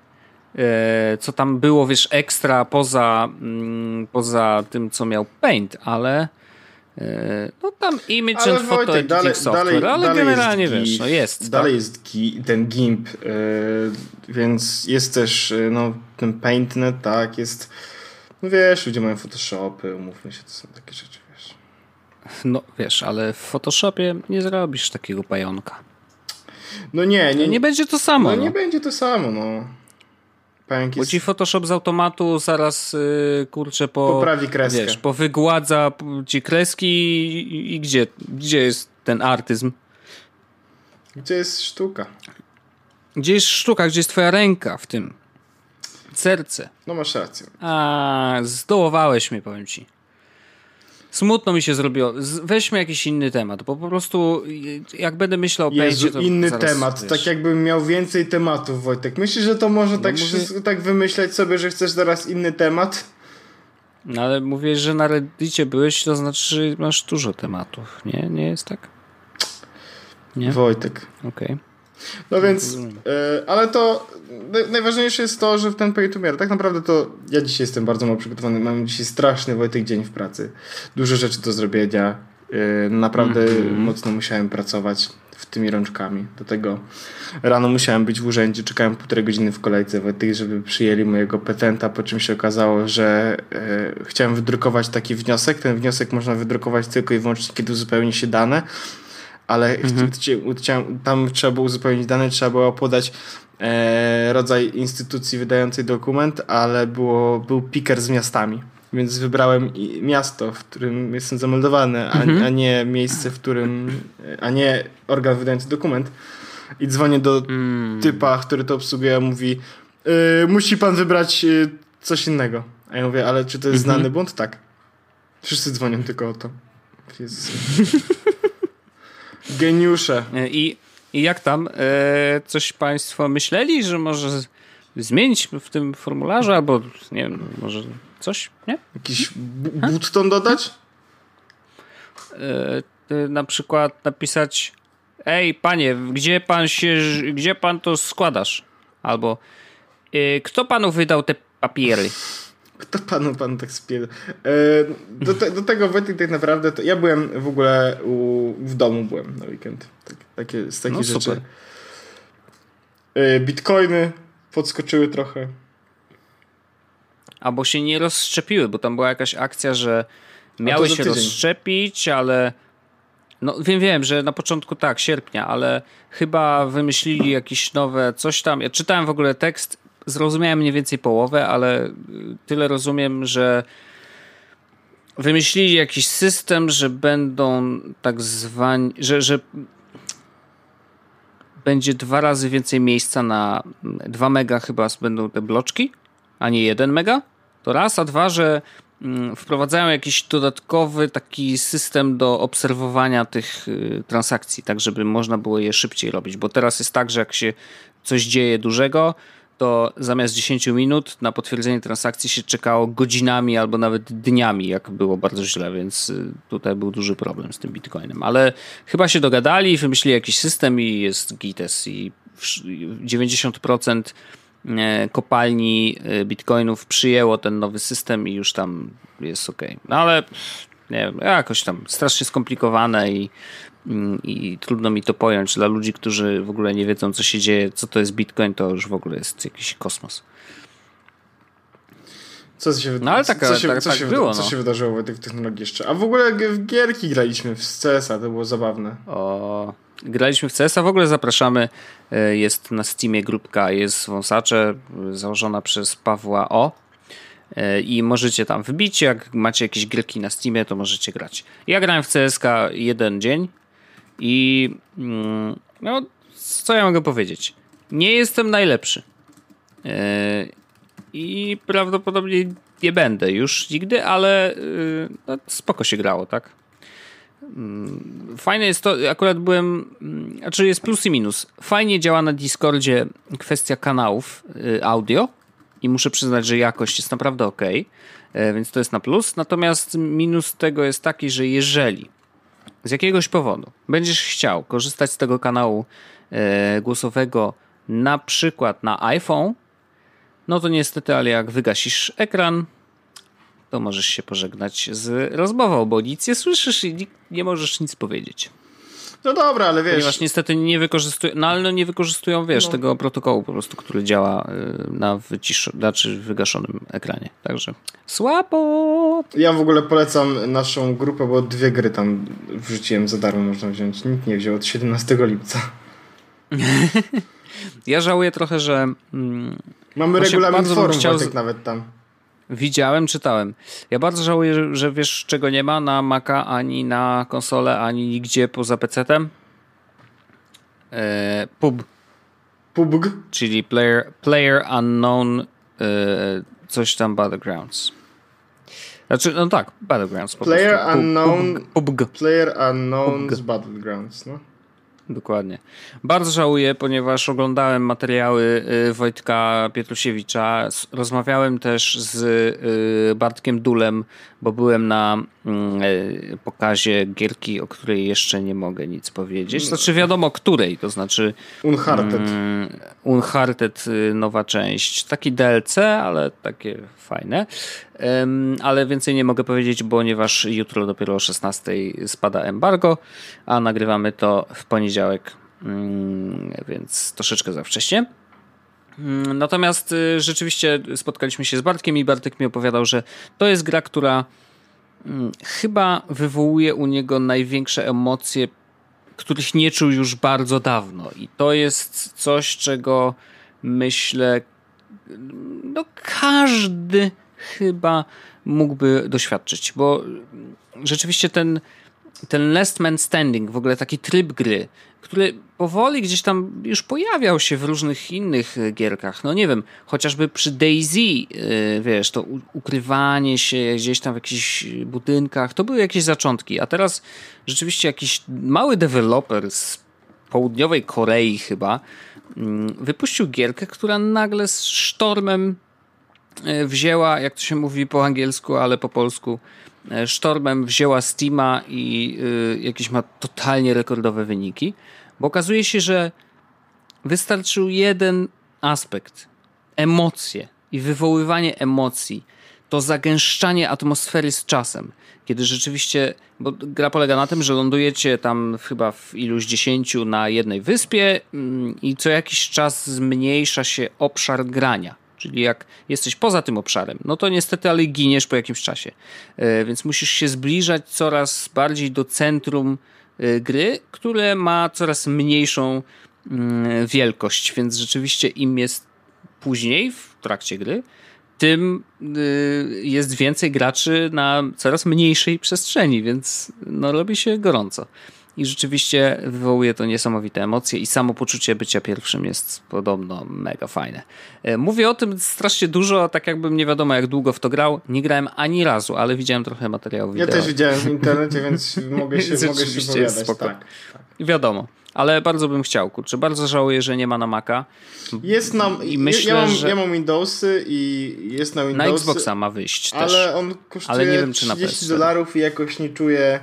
E, co tam było, wiesz, ekstra poza, mm, poza tym, co miał Paint, ale no tam image ale and photo Wojtek, dalej, software, dalej, ale dalej generalnie jest wiesz, no jest. Dalej tak? jest ten GIMP, e, więc jest też no, ten PaintNet, tak, jest no wiesz, ludzie mają Photoshopy, umówmy się, to są takie rzeczy. No wiesz, ale w Photoshopie nie zrobisz takiego pająka. No nie, nie. Nie będzie to samo. No, no. nie będzie to samo, no. Pająk jest... Bo ci Photoshop z automatu zaraz yy, kurczę po... Poprawi kreskę. Wiesz, powygładza ci kreski i, i, gdzie, gdzie jest ten artyzm? Gdzie jest sztuka? Gdzie jest sztuka? Gdzie jest twoja ręka w tym? Serce. No masz rację. A, zdołowałeś mnie, powiem ci. Smutno mi się zrobiło. Weźmy jakiś inny temat, bo po prostu jak będę myślał o Jezu, to inny zaraz, temat. Wiesz. Tak jakbym miał więcej tematów, Wojtek. Myślisz, że to może no tak, mówię... tak wymyśleć sobie, że chcesz teraz inny temat? No ale mówię, że na Reddicie byłeś, to znaczy, że masz dużo tematów. Nie? Nie jest tak? Nie? Wojtek. Okej. Okay. No więc, e, ale to najważniejsze jest to, że w ten pay to tak naprawdę to ja dzisiaj jestem bardzo mało przygotowany. Mam dzisiaj straszny Wojtek dzień w pracy. Dużo rzeczy do zrobienia. E, naprawdę mm -hmm. mocno musiałem pracować w tymi rączkami. Do tego rano musiałem być w urzędzie, czekałem półtorej godziny w kolejce Wojtek, żeby przyjęli mojego petenta, po czym się okazało, że e, chciałem wydrukować taki wniosek. Ten wniosek można wydrukować tylko i wyłącznie, kiedy uzupełni się dane ale mhm. tam trzeba było uzupełnić dane, trzeba było podać e, rodzaj instytucji wydającej dokument, ale było, był piker z miastami. Więc wybrałem miasto, w którym jestem zameldowany, a, mhm. a nie miejsce, w którym, a nie organ wydający dokument. I dzwonię do mm. typa, który to obsługuje, a mówi: yy, Musi pan wybrać yy, coś innego. A ja mówię: Ale czy to jest znany błąd? Tak. Wszyscy dzwonią tylko o to. Jezus. Geniusze. E, I, I jak tam? E, coś Państwo myśleli, że może zmienić w tym formularzu, albo nie wiem, może coś, nie? Jakiś button dodać? E, na przykład napisać Ej, panie, gdzie pan się, gdzie pan to składasz? Albo kto panu wydał te papiery? Kto panu pan tak spiel? E, do, te, do tego Wojtek tak naprawdę to ja byłem w ogóle u, w domu byłem na weekend. Tak, takie, z takich no, rzeczy. Super. Bitcoiny podskoczyły trochę. Albo się nie rozszczepiły, bo tam była jakaś akcja, że miały się rozszczepić, ale no wiem, wiem, że na początku tak, sierpnia, ale chyba wymyślili jakieś nowe coś tam. Ja czytałem w ogóle tekst zrozumiałem mniej więcej połowę, ale y, tyle rozumiem, że wymyślili jakiś system, że będą tak zwani, że, że będzie dwa razy więcej miejsca na 2 mega chyba będą te bloczki, a nie 1 mega. To raz, a dwa, że mm, wprowadzają jakiś dodatkowy taki system do obserwowania tych y, transakcji, tak żeby można było je szybciej robić, bo teraz jest tak, że jak się coś dzieje dużego, to zamiast 10 minut na potwierdzenie transakcji się czekało godzinami albo nawet dniami, jak było bardzo źle, więc y, tutaj był duży problem z tym bitcoinem. Ale chyba się dogadali, wymyślili jakiś system i jest GITES i 90% e, kopalni e, bitcoinów przyjęło ten nowy system i już tam jest ok. No ale nie wiem, jakoś tam strasznie skomplikowane i Mm, i trudno mi to pojąć. Dla ludzi, którzy w ogóle nie wiedzą, co się dzieje, co to jest Bitcoin, to już w ogóle jest jakiś kosmos. Co się, no ale taka, co się, tak, co tak się, było, co no. się wydarzyło w tych technologii jeszcze? A w ogóle w gierki graliśmy w CS-a, to było zabawne. O, graliśmy w CS-a, w ogóle zapraszamy. E, jest na Steamie grupka, jest wąsacze, założona przez Pawła O. E, I możecie tam wbić, jak macie jakieś gierki na Steamie, to możecie grać. Ja grałem w CSK jeden dzień, i mm, no, co ja mogę powiedzieć? Nie jestem najlepszy. E, I prawdopodobnie nie będę już nigdy, ale y, no, spoko się grało, tak? Mm, fajne jest to, akurat byłem, znaczy jest plus i minus. Fajnie działa na Discordzie kwestia kanałów audio i muszę przyznać, że jakość jest naprawdę ok, e, więc to jest na plus. Natomiast minus tego jest taki, że jeżeli z jakiegoś powodu będziesz chciał korzystać z tego kanału e, głosowego na przykład na iPhone, no to niestety, ale jak wygasisz ekran, to możesz się pożegnać z rozmową, bo nic nie słyszysz i nie możesz nic powiedzieć. No dobra, ale wiesz. Ponieważ niestety nie wykorzystują, no ale no nie wykorzystują, wiesz, no. tego protokołu po prostu, który działa y, na wycisz, znaczy wygaszonym ekranie. Także słabo. Ja w ogóle polecam naszą grupę, bo dwie gry tam wrzuciłem za darmo, można wziąć. Nikt nie wziął od 17 lipca. ja żałuję trochę, że. Mm, Mamy regulamin forum chciał... nawet tam. Widziałem, czytałem. Ja bardzo żałuję, że, że wiesz, czego nie ma na Maca, ani na konsolę, ani nigdzie poza PC-tem. E, pub. PUBG? Czyli Player, player Unknown e, coś tam Battlegrounds. Znaczy, no tak, Battlegrounds po Player prostu. Unknown. PUBG. Player Unknown PUBG. Battlegrounds, no. Dokładnie. Bardzo żałuję, ponieważ oglądałem materiały y, Wojtka Pietrusiewicza. Rozmawiałem też z y, Bartkiem Dulem, bo byłem na mm, y, pokazie gierki, o której jeszcze nie mogę nic powiedzieć. Znaczy wiadomo której, to znaczy Uncharted. Mm, Uncharted nowa część. Taki DLC, ale takie fajne. Ale więcej nie mogę powiedzieć, ponieważ jutro dopiero o 16 spada embargo, a nagrywamy to w poniedziałek, mm, więc troszeczkę za wcześnie. Mm, natomiast y, rzeczywiście spotkaliśmy się z Bartkiem i Bartek mi opowiadał, że to jest gra, która mm, chyba wywołuje u niego największe emocje których nie czuł już bardzo dawno. I to jest coś, czego myślę, no każdy chyba mógłby doświadczyć, bo rzeczywiście ten, ten Last Man Standing, w ogóle taki tryb gry, który powoli gdzieś tam już pojawiał się w różnych innych gierkach. No nie wiem, chociażby przy Daisy, yy, wiesz, to ukrywanie się gdzieś tam w jakichś budynkach, to były jakieś zaczątki, a teraz rzeczywiście jakiś mały deweloper z południowej Korei chyba mm, wypuścił gierkę, która nagle z sztormem yy, wzięła, jak to się mówi po angielsku, ale po polsku, sztormem wzięła Steama i jakieś ma totalnie rekordowe wyniki. Bo okazuje się, że wystarczył jeden aspekt emocje i wywoływanie emocji, to zagęszczanie atmosfery z czasem, kiedy rzeczywiście, bo gra polega na tym, że lądujecie tam chyba w iluś dziesięciu na jednej wyspie mm, i co jakiś czas zmniejsza się obszar grania. Czyli jak jesteś poza tym obszarem, no to niestety, ale giniesz po jakimś czasie. E, więc musisz się zbliżać coraz bardziej do centrum Y, gry, które ma coraz mniejszą mm, wielkość, więc rzeczywiście im jest później w trakcie gry, tym y, jest więcej graczy na coraz mniejszej przestrzeni, więc no, robi się gorąco. I rzeczywiście wywołuje to niesamowite emocje i samo poczucie bycia pierwszym jest podobno mega fajne. E, mówię o tym strasznie dużo, tak jakbym nie wiadomo jak długo w to grał. Nie grałem ani razu, ale widziałem trochę materiałów wideo. Ja też widziałem w internecie, więc mogę się, mogę się powiadać. Tak, tak. Wiadomo. Ale bardzo bym chciał, kurczę. Bardzo żałuję, że nie ma na Maca. Jest na... I myślę, ja, mam, że... ja mam Windowsy i jest na Windowsy. Na Xboxa ma wyjść Ale też. on kosztuje ale nie wiem, czy 30 dolarów i jakoś nie czuję...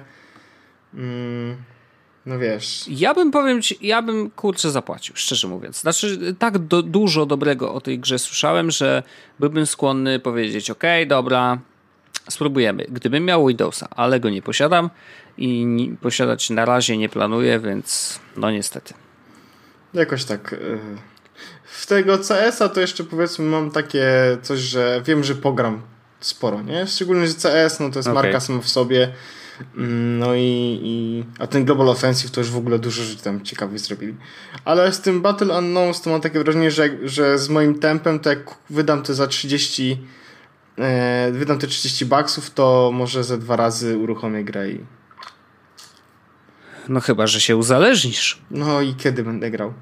Mm, no wiesz. Ja bym powiem ci, ja bym kurczę zapłacił, szczerze mówiąc. Znaczy, tak do, dużo dobrego o tej grze słyszałem, że byłbym skłonny powiedzieć: OK, dobra, spróbujemy. Gdybym miał Windowsa, ale go nie posiadam i nie, posiadać na razie nie planuję, więc no niestety. Jakoś tak. Y, w tego CS-a to jeszcze powiedzmy mam takie coś, że wiem, że pogram sporo, nie? Szczególnie, że CS no to jest okay. marka sama w sobie no i, i, a ten Global Offensive to już w ogóle dużo rzeczy tam ciekawych zrobili. Ale z tym Battle Unknowns to mam takie wrażenie, że, że z moim tempem to jak wydam to za 30 e, wydam te 30 baksów, to może ze dwa razy uruchomię grę i... No chyba, że się uzależnisz. No i kiedy będę grał?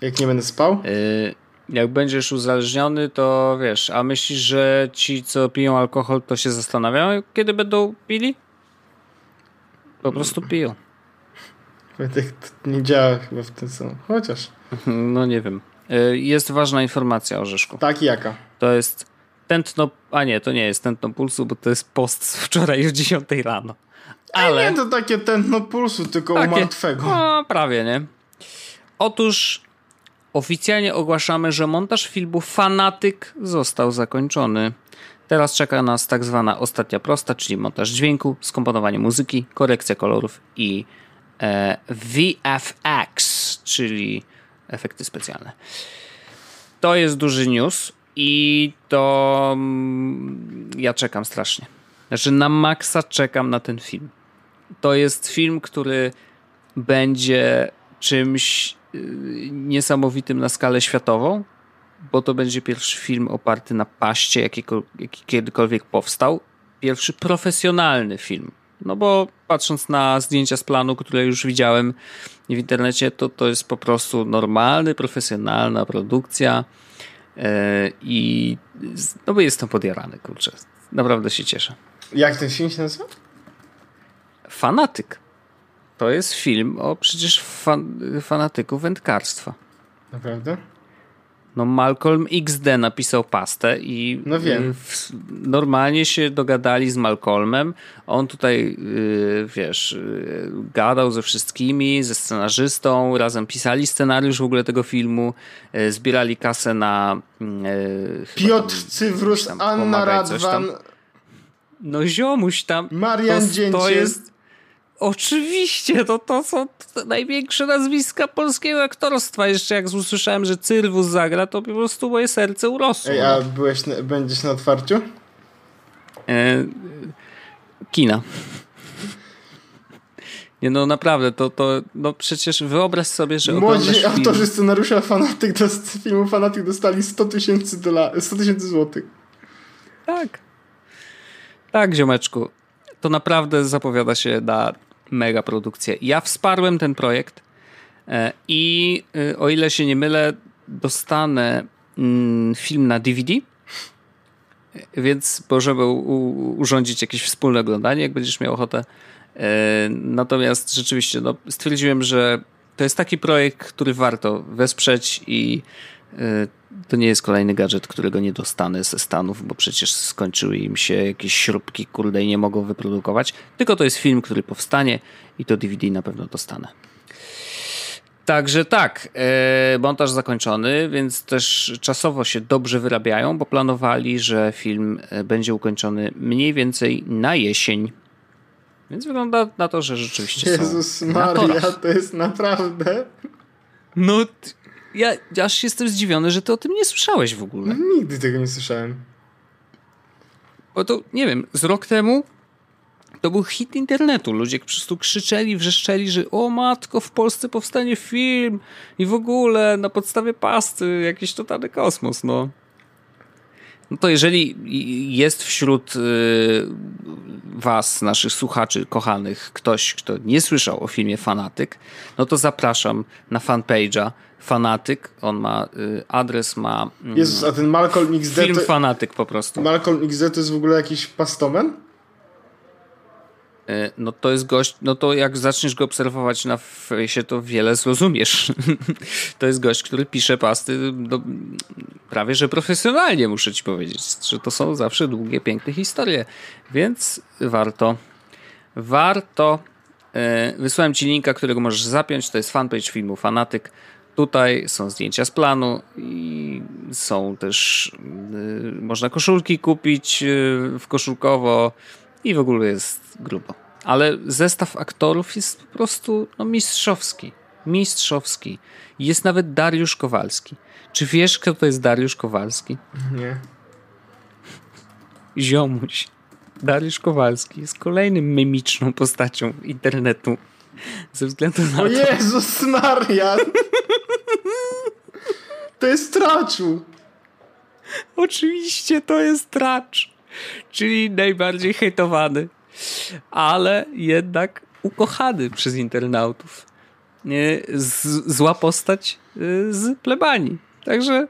Jak nie będę spał? Yy, jak będziesz uzależniony, to wiesz, a myślisz, że ci, co piją alkohol, to się zastanawiają, kiedy będą pili? Po prostu piją. Wojtek, to nie działa chyba w ten sam. Chociaż. No nie wiem. Y, jest ważna informacja o Rzeszku. Tak, jaka? To jest tętno, a nie, to nie jest tętno pulsu, bo to jest post z wczoraj już 10 rano. Ale... nie to takie tętno pulsu, tylko takie, u martwego. No, prawie, nie? Otóż oficjalnie ogłaszamy, że montaż filmu Fanatyk został zakończony. Teraz czeka nas tak zwana ostatnia prosta, czyli montaż dźwięku, skomponowanie muzyki, korekcja kolorów i e, VFX, czyli efekty specjalne. To jest duży news i to mm, ja czekam strasznie. Znaczy na maksa czekam na ten film. To jest film, który będzie czymś y, niesamowitym na skalę światową bo to będzie pierwszy film oparty na paście, jaki, jaki kiedykolwiek powstał. Pierwszy profesjonalny film. No bo patrząc na zdjęcia z planu, które już widziałem w internecie, to to jest po prostu normalny, profesjonalna produkcja. Yy, I no bo jestem podjarany, kurczę. Naprawdę się cieszę. Jak ten film się nazywa? Fanatyk. To jest film o przecież fan, fanatyku wędkarstwa. Naprawdę? No Malcolm XD napisał pastę i no wiem. W, normalnie się dogadali z Malcolmem. On tutaj, yy, wiesz, yy, gadał ze wszystkimi, ze scenarzystą, razem pisali scenariusz w ogóle tego filmu, yy, zbierali kasę na... Y, Piotr tam, Cywrus, Anna Radwan... No ziomuś tam... Marian to, to jest Oczywiście, to, to są największe nazwiska polskiego aktorstwa. Jeszcze jak usłyszałem, że Cyrwus zagra, to po prostu moje serce urosło. Ej, a byłeś, będziesz na otwarciu? E, kina. Nie no, naprawdę, to, to no przecież wyobraź sobie, że Młodzi autorzy scenariusza Fanatyk do filmu Fanatyk dostali 100 tysięcy dolarów, 100 tysięcy złotych. Tak. Tak, ziomeczku. To naprawdę zapowiada się na mega produkcję. Ja wsparłem ten projekt e, i e, o ile się nie mylę, dostanę mm, film na DVD, więc możemy urządzić jakieś wspólne oglądanie, jak będziesz miał ochotę. E, natomiast rzeczywiście no, stwierdziłem, że to jest taki projekt, który warto wesprzeć i to nie jest kolejny gadżet, którego nie dostanę ze Stanów, bo przecież skończyły im się jakieś śrubki, kurde, i nie mogą wyprodukować. Tylko to jest film, który powstanie i to DVD na pewno dostanę. Także tak, e, montaż zakończony, więc też czasowo się dobrze wyrabiają, bo planowali, że film e, będzie ukończony mniej więcej na jesień. Więc wygląda na to, że rzeczywiście Jezus są Maria, to jest naprawdę... No, ja aż jestem zdziwiony, że ty o tym nie słyszałeś w ogóle. Nigdy tego nie słyszałem. Bo to, nie wiem, z rok temu to był hit internetu. Ludzie po prostu krzyczeli, wrzeszczeli, że o matko, w Polsce powstanie film i w ogóle na podstawie pasty jakiś totalny kosmos, no. No to jeżeli jest wśród y, was, naszych słuchaczy kochanych, ktoś, kto nie słyszał o filmie Fanatyk, no to zapraszam na fanpage'a Fanatyk. On ma, y, adres ma... Mm, Jezus, a ten Malcolm XD... Film to, Fanatyk po prostu. Malcolm XD to jest w ogóle jakiś pastomen? E, no to jest gość, no to jak zaczniesz go obserwować na fejsie, to wiele zrozumiesz. to jest gość, który pisze pasty prawie że profesjonalnie, muszę ci powiedzieć, że to są zawsze długie, piękne historie, więc warto, warto. E, wysłałem ci linka, którego możesz zapiąć, to jest fanpage filmu Fanatyk. Tutaj są zdjęcia z planu i są też, y, można koszulki kupić w koszulkowo i w ogóle jest grubo. Ale zestaw aktorów jest po prostu no, mistrzowski. Mistrzowski. Jest nawet Dariusz Kowalski. Czy wiesz, kto to jest Dariusz Kowalski? Nie. Ziomuś. Dariusz Kowalski jest kolejnym mimiczną postacią internetu. Ze względu na o to... Jezus Maria! To jest traczu! Oczywiście to jest tracz. Czyli najbardziej hejtowany ale jednak ukochany przez internautów. Z, zła postać y, z plebanii. Także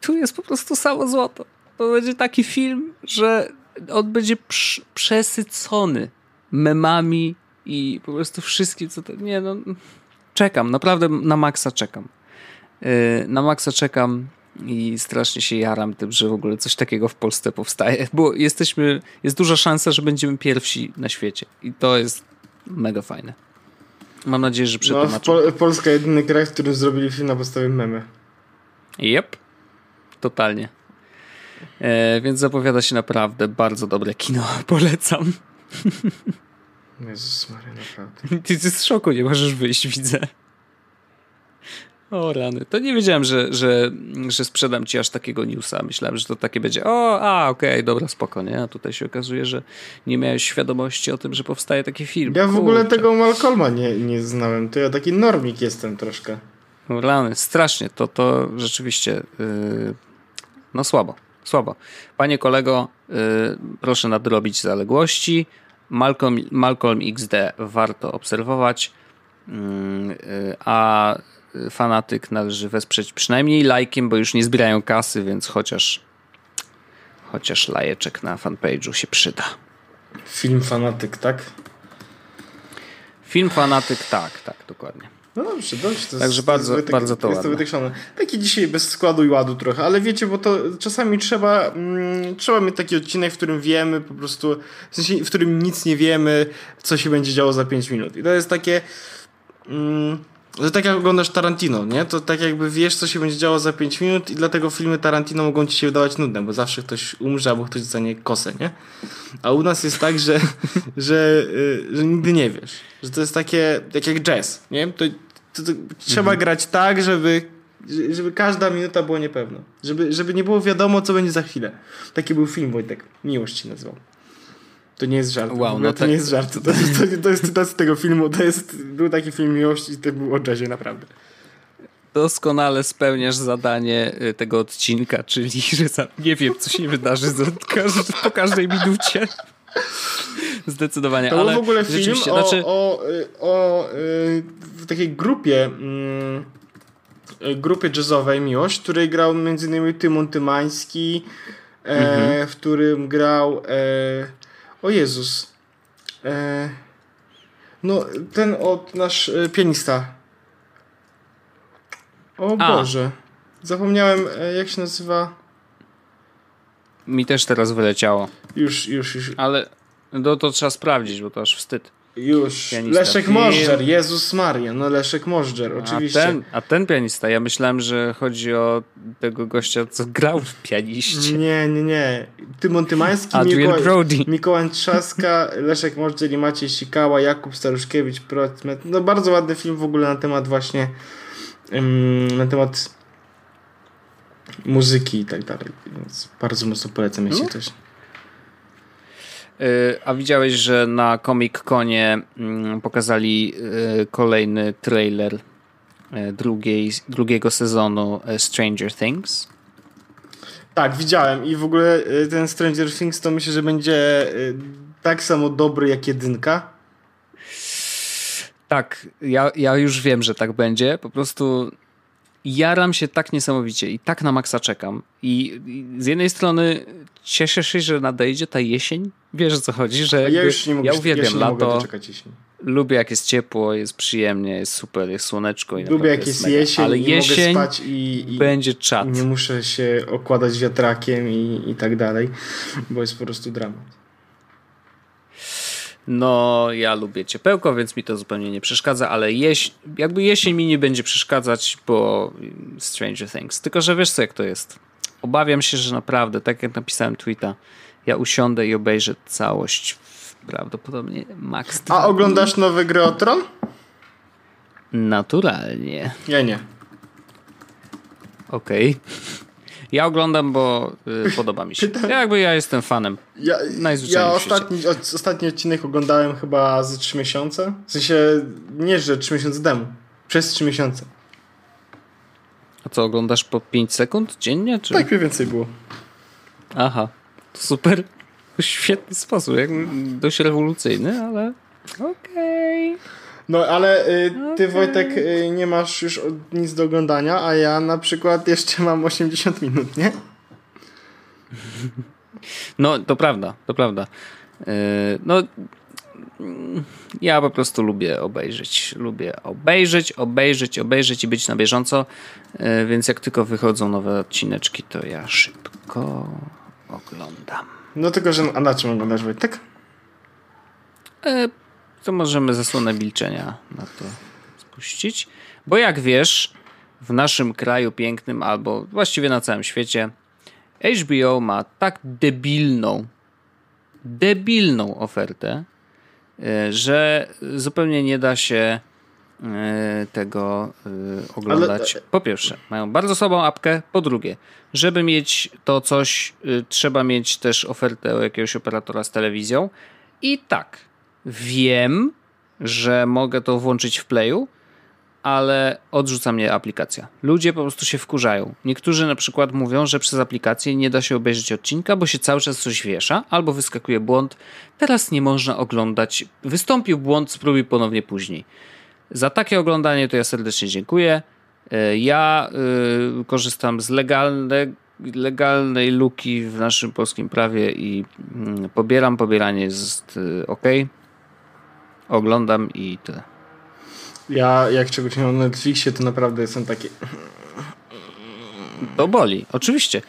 tu jest po prostu samo złoto. To będzie taki film, że on będzie przesycony memami i po prostu wszystkim, co to. Nie, no. Czekam, naprawdę na maksa czekam. Y, na maksa czekam i strasznie się jaram tym, że w ogóle coś takiego w Polsce powstaje, bo jesteśmy, jest duża szansa, że będziemy pierwsi na świecie i to jest mega fajne. Mam nadzieję, że przetłumaczę. No, Polska jedyny kraj, w którym zrobili film na podstawie memy. Yep, totalnie. E, więc zapowiada się naprawdę bardzo dobre kino. Polecam. Jezus Maria, naprawdę. Ty jesteś z szoku, nie możesz wyjść, widzę. O rany. To nie wiedziałem, że, że, że sprzedam ci aż takiego newsa. Myślałem, że to takie będzie. O, a, okej, okay, dobra, spoko, nie? A tutaj się okazuje, że nie miałeś świadomości o tym, że powstaje taki film. Ja w Kurczę. ogóle tego Malcolma nie, nie znałem. To ja taki normik jestem troszkę. O rany, strasznie. To, to rzeczywiście yy, no słabo, słabo. Panie kolego, yy, proszę nadrobić zaległości. Malcolm, Malcolm XD warto obserwować. Yy, a fanatyk należy wesprzeć przynajmniej lajkiem, bo już nie zbierają kasy, więc chociaż chociaż lajeczek na fanpage'u się przyda. Film fanatyk, tak? Film fanatyk, tak, tak, dokładnie. No dobrze, dobrze. To Także jest, bardzo, to jest bardzo to jest ładne. Taki dzisiaj bez składu i ładu trochę, ale wiecie, bo to czasami trzeba, mm, trzeba mieć taki odcinek, w którym wiemy po prostu, w sensie, w którym nic nie wiemy, co się będzie działo za 5 minut. I to jest takie... Mm, że tak jak oglądasz Tarantino, nie? To tak jakby wiesz, co się będzie działo za 5 minut i dlatego filmy Tarantino mogą ci się wydawać nudne, bo zawsze ktoś umrze albo ktoś dostanie kosę, nie? A u nas jest tak, że, że, yy, że nigdy nie wiesz. Że to jest takie, tak jak jazz, nie? To, to, to trzeba mhm. grać tak, żeby, żeby każda minuta była niepewna. Żeby, żeby nie było wiadomo, co będzie za chwilę. Taki był film, Wojtek. Miłość się nazywał. To nie jest żart. Wow, no to tak... nie jest żart. To, to, to, jest cytat z tego filmu. To jest, był taki film miłości, to był o jazzie, naprawdę. Doskonale spełniasz zadanie y, tego odcinka, czyli że za, nie wiem, co się wydarzy po każdej minucie. Zdecydowanie. To ale w ogóle film o, znaczy... o, y, o, o y, w takiej grupie mm, grupie jazzowej Miłość, w której grał m.in. Tymon Tymański, e, mhm. w którym grał e, o Jezus. E, no ten od nasz e, pianista. O A. Boże. Zapomniałem e, jak się nazywa. Mi też teraz wyleciało. Już, już, już. Ale no to trzeba sprawdzić, bo to aż wstyd już. Pianista. Leszek Możdżer, Jezus Maria, no Leszek Możdżer, oczywiście. A ten, a ten pianista, ja myślałem, że chodzi o tego gościa, co grał w pianiście. Nie, nie, nie. Tymon Tymański, Mikołaj, Brody. Mikołaj Trzaska, Leszek Możdżer i Maciej Sikała, Jakub Staruszkiewicz, Procmet. No bardzo ładny film w ogóle na temat właśnie na temat muzyki i tak dalej. Więc bardzo mocno polecam, jeśli no. ktoś... Y, a widziałeś, że na Comic Conie mm, pokazali y, kolejny trailer y, drugiej, drugiego sezonu Stranger Things? Tak, widziałem i w ogóle ten Stranger Things to myślę, że będzie tak samo dobry jak jedynka. Tak, ja, ja już wiem, że tak będzie. Po prostu jaram się tak niesamowicie i tak na maksa czekam. I, I, z jednej strony cieszę się, że nadejdzie ta jesień. Wiesz o co chodzi, że ja już nie mogę, ja uwielbiam ja lato. Lubię jak jest ciepło, jest przyjemnie, jest super, jest słoneczko. I Lubię jak jest, jest jesień ale jesień mogę spać i, i będzie czat. Nie muszę się okładać wiatrakiem i, i tak dalej, bo jest po prostu dramat. No, ja lubię ciepełko, więc mi to zupełnie nie przeszkadza, ale jeś, jakby jesień mi nie będzie przeszkadzać, bo Stranger Things. Tylko, że wiesz co, jak to jest. Obawiam się, że naprawdę, tak jak napisałem tweeta, ja usiądę i obejrzę całość prawdopodobnie max. A oglądasz nowy gry o Tron? Naturalnie. Ja nie. Okej. Okay. Ja oglądam, bo y, podoba mi się. Ja jakby ja jestem fanem. Ja, ja ostatni, ostatni odcinek oglądałem chyba ze 3 miesiące. W sensie nie, że 3 miesiące temu. Przez 3 miesiące. A co, oglądasz po 5 sekund dziennie? Czy? Tak, mniej więcej było. Aha, super. Świetny sposób, jakby dość rewolucyjny, ale okej. Okay. No ale y, ty okay. Wojtek y, nie masz już nic do oglądania, a ja na przykład jeszcze mam 80 minut, nie? No to prawda, to prawda. Y, no ja po prostu lubię obejrzeć. Lubię obejrzeć, obejrzeć, obejrzeć i być na bieżąco. Y, więc jak tylko wychodzą nowe odcineczki, to ja szybko oglądam. No tylko, że a na czym oglądasz Wojtek? Y, to możemy zasłonę milczenia na to spuścić. Bo jak wiesz, w naszym kraju pięknym, albo właściwie na całym świecie, HBO ma tak debilną, debilną ofertę, e, że zupełnie nie da się e, tego e, oglądać. Po pierwsze, mają bardzo słabą apkę. Po drugie, żeby mieć to coś, trzeba mieć też ofertę jakiegoś operatora z telewizją. I tak, wiem, że mogę to włączyć w playu, ale odrzuca mnie aplikacja. Ludzie po prostu się wkurzają. Niektórzy na przykład mówią, że przez aplikację nie da się obejrzeć odcinka, bo się cały czas coś wiesza, albo wyskakuje błąd. Teraz nie można oglądać. Wystąpił błąd, spróbuj ponownie później. Za takie oglądanie to ja serdecznie dziękuję. E, ja y, korzystam z legalnej, legalnej luki w naszym polskim prawie i y, pobieram. Pobieranie jest y, ok oglądam i tyle. Ja jak czegoś mam na Netflixie, to naprawdę jestem taki... To boli, oczywiście.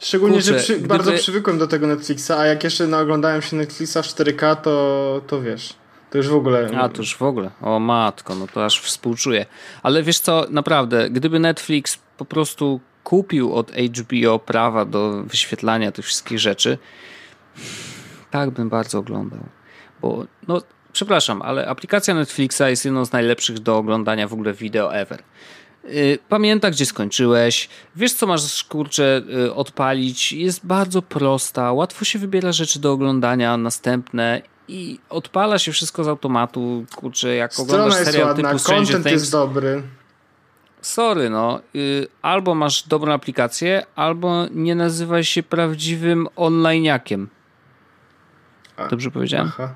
Szczególnie, Kurczę, że przy, gdyby... bardzo przywykłem do tego Netflixa, a jak jeszcze naoglądałem się Netflixa w 4K, to, to wiesz, to już w ogóle... A, to już w ogóle. O matko, no to aż współczuję. Ale wiesz co, naprawdę, gdyby Netflix po prostu kupił od HBO prawa do wyświetlania tych wszystkich rzeczy, tak bym bardzo oglądał. Bo no, przepraszam, ale aplikacja Netflixa jest jedną z najlepszych do oglądania w ogóle wideo ever. y, pamięta, gdzie skończyłeś, wiesz, co masz, kurczę, y, odpalić. Jest bardzo prosta, łatwo się wybiera rzeczy do oglądania, następne i odpala się wszystko z automatu, kurczę, jak Strona oglądasz serial ładna, typu Stranger content Things. jest dobry. Sorry, no. Y, albo masz dobrą aplikację, albo nie nazywaj się prawdziwym onlineakiem. Dobrze powiedziałem? Aha.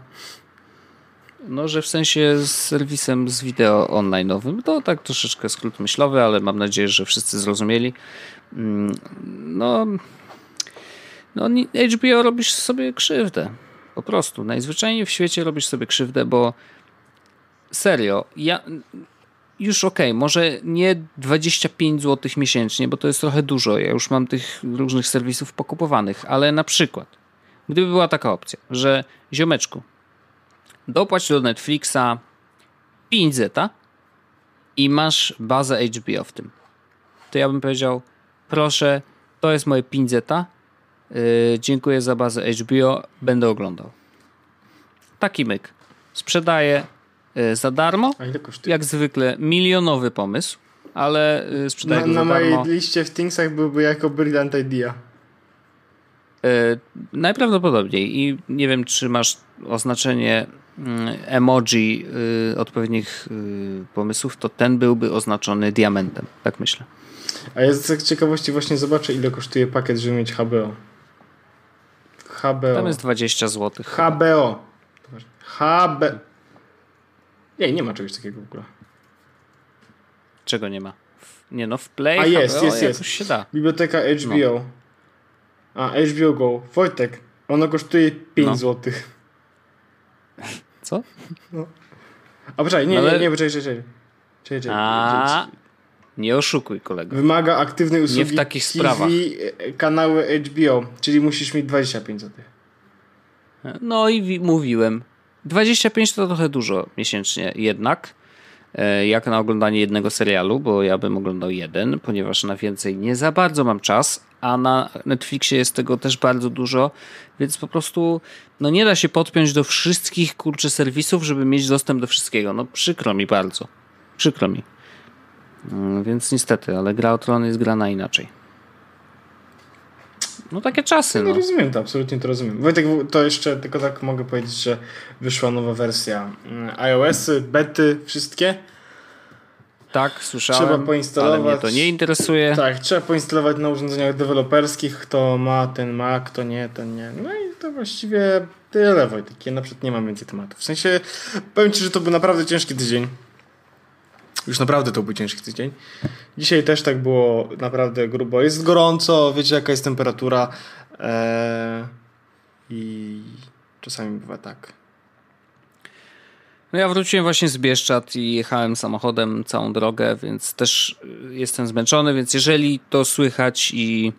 No, że w sensie z serwisem z wideo online'owym. To tak troszeczkę skrót myślowy, ale mam nadzieję, że wszyscy zrozumieli. Mm, No, no HBO robisz sobie krzywdę. Po prostu. Najzwyczajniej w świecie robisz sobie krzywdę, bo serio, ja już okej, może nie 25 zł miesięcznie, bo to jest trochę dużo. Ja już mam tych różnych serwisów pokupowanych, ale na przykład, gdyby była taka opcja, że ziomeczku, dopłać do Netflixa 5 zeta i masz bazę HBO w tym. To ja bym powiedział, proszę, to jest moje 5 zeta, dziękuję za bazę HBO, będę oglądał. Taki myk. Sprzedaję yy, za darmo, A ile kosztuje? jak zwykle milionowy pomysł, ale yy, sprzedaję Na, go na za mojej darmo. liście w Thingsach byłby jako Brilliant Idea. Najprawdopodobniej i nie wiem, czy masz oznaczenie mm, emoji y, odpowiednich y, pomysłów, to ten byłby oznaczony diamentem, tak myślę. A ja z ciekawości właśnie zobaczę, ile kosztuje pakiet, żeby mieć HBO. HBO. Tam jest 20 zł. HBO. HB. Nie, nie ma czegoś takiego w ogóle. Czego nie ma? Nie no, w Play A jest, HBO jest, jest. się da. Biblioteka HBO. A, HBO Go. Wojtek, ono kosztuje 5 No. zł. Co? A poczekaj, nie, No nie, ale- nie, poczekaj, czekaj. czekaj. czekaj, A, czekaj. Nie oszukuj kolego. Wymaga aktywnej usługi w takich TV, sprawach. e, kanały HBO, czyli musisz mieć 25 zł. No i wi- mówiłem. 25 to trochę dużo miesięcznie jednak. e, Jak na oglądanie jednego serialu, bo ja bym oglądał jeden, ponieważ na więcej nie za bardzo mam czas, a na Netflixie jest tego też bardzo dużo, więc po prostu no nie da się podpiąć do wszystkich kurczę serwisów, żeby mieć dostęp do wszystkiego. No przykro mi bardzo. Przykro mi. Mm, Więc niestety, ale gra o tron jest grana inaczej. No takie czasy, No no. rozumiem to, absolutnie to rozumiem. Wojtek, to jeszcze tylko tak mogę powiedzieć, że wyszła nowa wersja mm, iOS-y, bety, wszystkie. Tak, słyszałem, Trzeba poinstalować. ale mnie to nie interesuje. Tak, trzeba poinstalować na urządzeniach deweloperskich. Kto ma ten ma, kto nie, ten nie. No i to właściwie tyle, Wojtek. Ja na przykład nie mam więcej tematów. W sensie, powiem Ci, że to był naprawdę ciężki tydzień. Już naprawdę to był ciężki tydzień. Dzisiaj też tak było naprawdę grubo. Jest gorąco, wiecie jaka jest temperatura. Eee, I czasami bywa tak. No ja wróciłem właśnie z Bieszczad i jechałem samochodem całą drogę, więc też y, jestem zmęczony, więc jeżeli to słychać i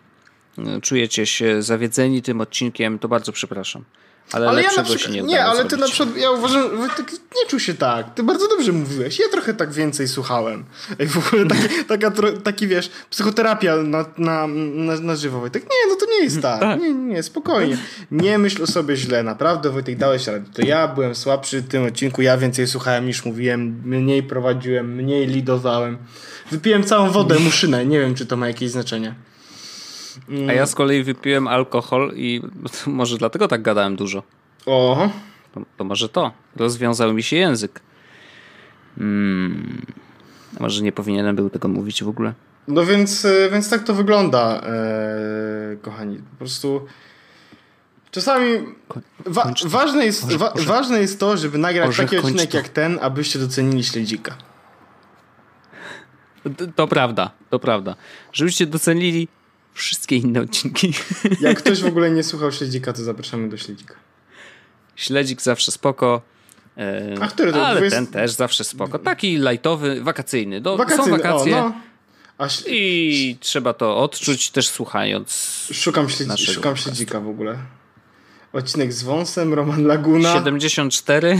y, czujecie się zawiedzeni tym odcinkiem, to bardzo przepraszam. Ale, Ale ja na przykład, nie nie, ale ty zrobić. na przykład, ja uważam, że Wojtek nie czuł się tak. Ty bardzo dobrze mówiłeś. Ja trochę tak więcej słuchałem. Ej, w ogóle taki, taka, taki wiesz, psychoterapia na, na, na, na żywo, Wojtek. Nie, no to nie jest tak. Tak. Nie, nie, spokojnie. Nie myśl o sobie źle. Naprawdę, Wojtek, dałeś radę. To ja byłem słabszy w tym odcinku. Ja więcej słuchałem niż mówiłem. Mniej prowadziłem, mniej lidowałem. Wypiłem całą wodę, muszynę. Nie wiem, czy to ma jakieś znaczenie. A ja z kolei wypiłem alkohol i może dlatego tak gadałem dużo. Oho. To, to może to. Rozwiązał mi się język. Hmm. Może nie powinienem był tego mówić w ogóle. No więc, e, więc tak to wygląda, e, kochani. Po prostu czasami wa- ważne, jest, wa- ważne jest to, żeby nagrać taki odcinek jak ten, abyście docenili śledzika. To, to prawda, to prawda. Żebyście docenili wszystkie inne odcinki. Jak ktoś w ogóle nie słuchał śledzika, to zapraszamy do śledzika. Śledzik zawsze spoko. E, A który to? Ale 20? ten też zawsze spoko. Taki lajtowy, wakacyjny. Do, Wakacyjny, Są wakacje o no. I trzeba to odczuć też słuchając. szukam, śledzi- szukam podcastu. śledzika w ogóle. Odcinek z wąsem, Roman Laguna. 74.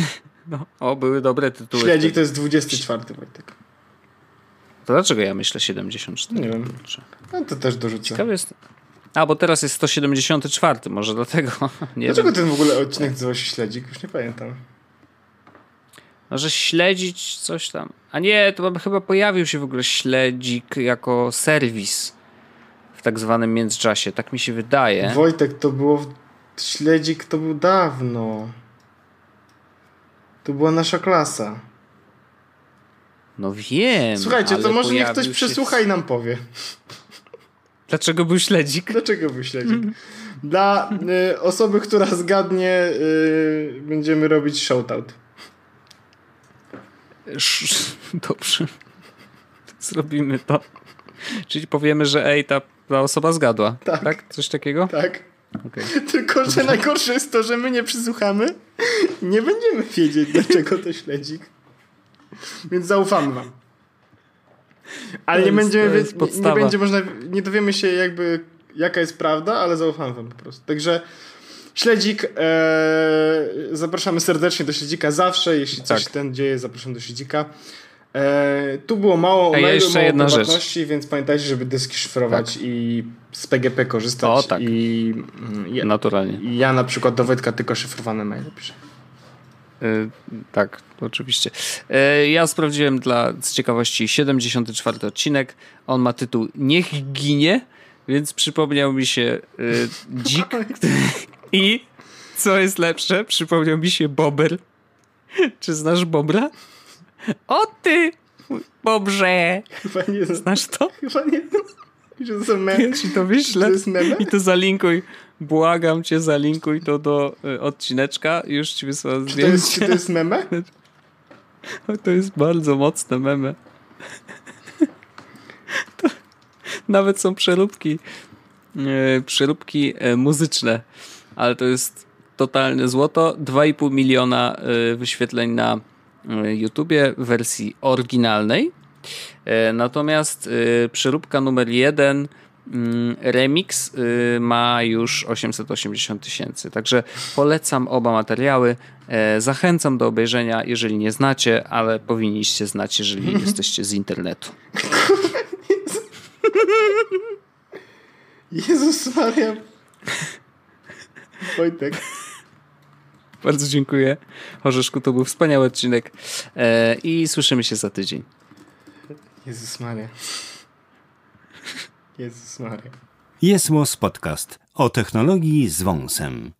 No, o, były dobre tytuły. Śledzik to jest 24, Wojtek. To dlaczego ja myślę 74? Nie wiem. No to też dorzucę. Ciekawe jest. A, bo teraz jest 174, może dlatego. Nie Dlaczego wiem. ten w ogóle odcinek nazywał się Śledzik? Już nie pamiętam. Może śledzić coś tam. A nie, to chyba pojawił się w ogóle śledzik jako serwis w tak zwanym międzyczasie. Tak mi się wydaje. Wojtek, to było. Śledzik to był dawno. To była nasza klasa. No wiem. Słuchajcie, to może niech ktoś przesłucha i nam powie. Dlaczego był śledzik? Dlaczego był śledzik? Dla y, osoby, która zgadnie, y, będziemy robić shoutout. Dobrze. Zrobimy to. Czyli powiemy, że ej, ta, ta osoba zgadła. Tak. tak? Coś takiego? Tak. Okay. Tylko, że najgorsze jest to, że my nie przysłuchamy nie będziemy wiedzieć, dlaczego to śledzik. Więc zaufamy wam. Ale nie będziemy nie, nie będzie można, nie dowiemy się jakby jaka jest prawda, ale zaufamy wam po prostu. Także śledzik, e, zapraszamy serdecznie do śledzika zawsze, jeśli coś tak. ten dzieje, zapraszam do śledzika. E, tu było mało mailu, jeszcze mało jedna rzecz. więc pamiętajcie, żeby dyski szyfrować tak. i z PGP korzystać. O, tak. I, ja, Naturalnie. Ja na przykład do Wojtka tylko szyfrowane maile piszę. Yy, tak, oczywiście. Yy, ja sprawdziłem dla z ciekawości 74 odcinek. On ma tytuł Niech ginie, więc przypomniał mi się yy, dzik i co jest lepsze, przypomniał mi się Bober. Czy znasz Bobra? O ty, Bobrze! Chyba nie Znasz to? Chyba nie. Że to są memy. Ja ci to wyślę to i to zalinkuj. Błagam cię, zalinkuj to do y, odcineczka. Już ci wysłałem zdjęcie. To jest, czy to jest meme? To jest bardzo mocne meme. To, nawet są przeróbki y, przeróbki y, muzyczne, ale to jest totalne złoto. 2,5 miliona wyświetleń na YouTubie w wersji oryginalnej. Natomiast przeróbka numer jeden Mm, remix y, ma już 880 tysięcy. Także polecam oba materiały. E, zachęcam do obejrzenia, jeżeli nie znacie, ale powinniście znać, jeżeli jesteście z internetu. Jezus Maria. Wojtek. Bardzo dziękuję. Orzeszku, to był wspaniały odcinek e, i słyszymy się za tydzień. Jezus Maria. Jezus Maria. Jest Podcast o technologii z wąsem.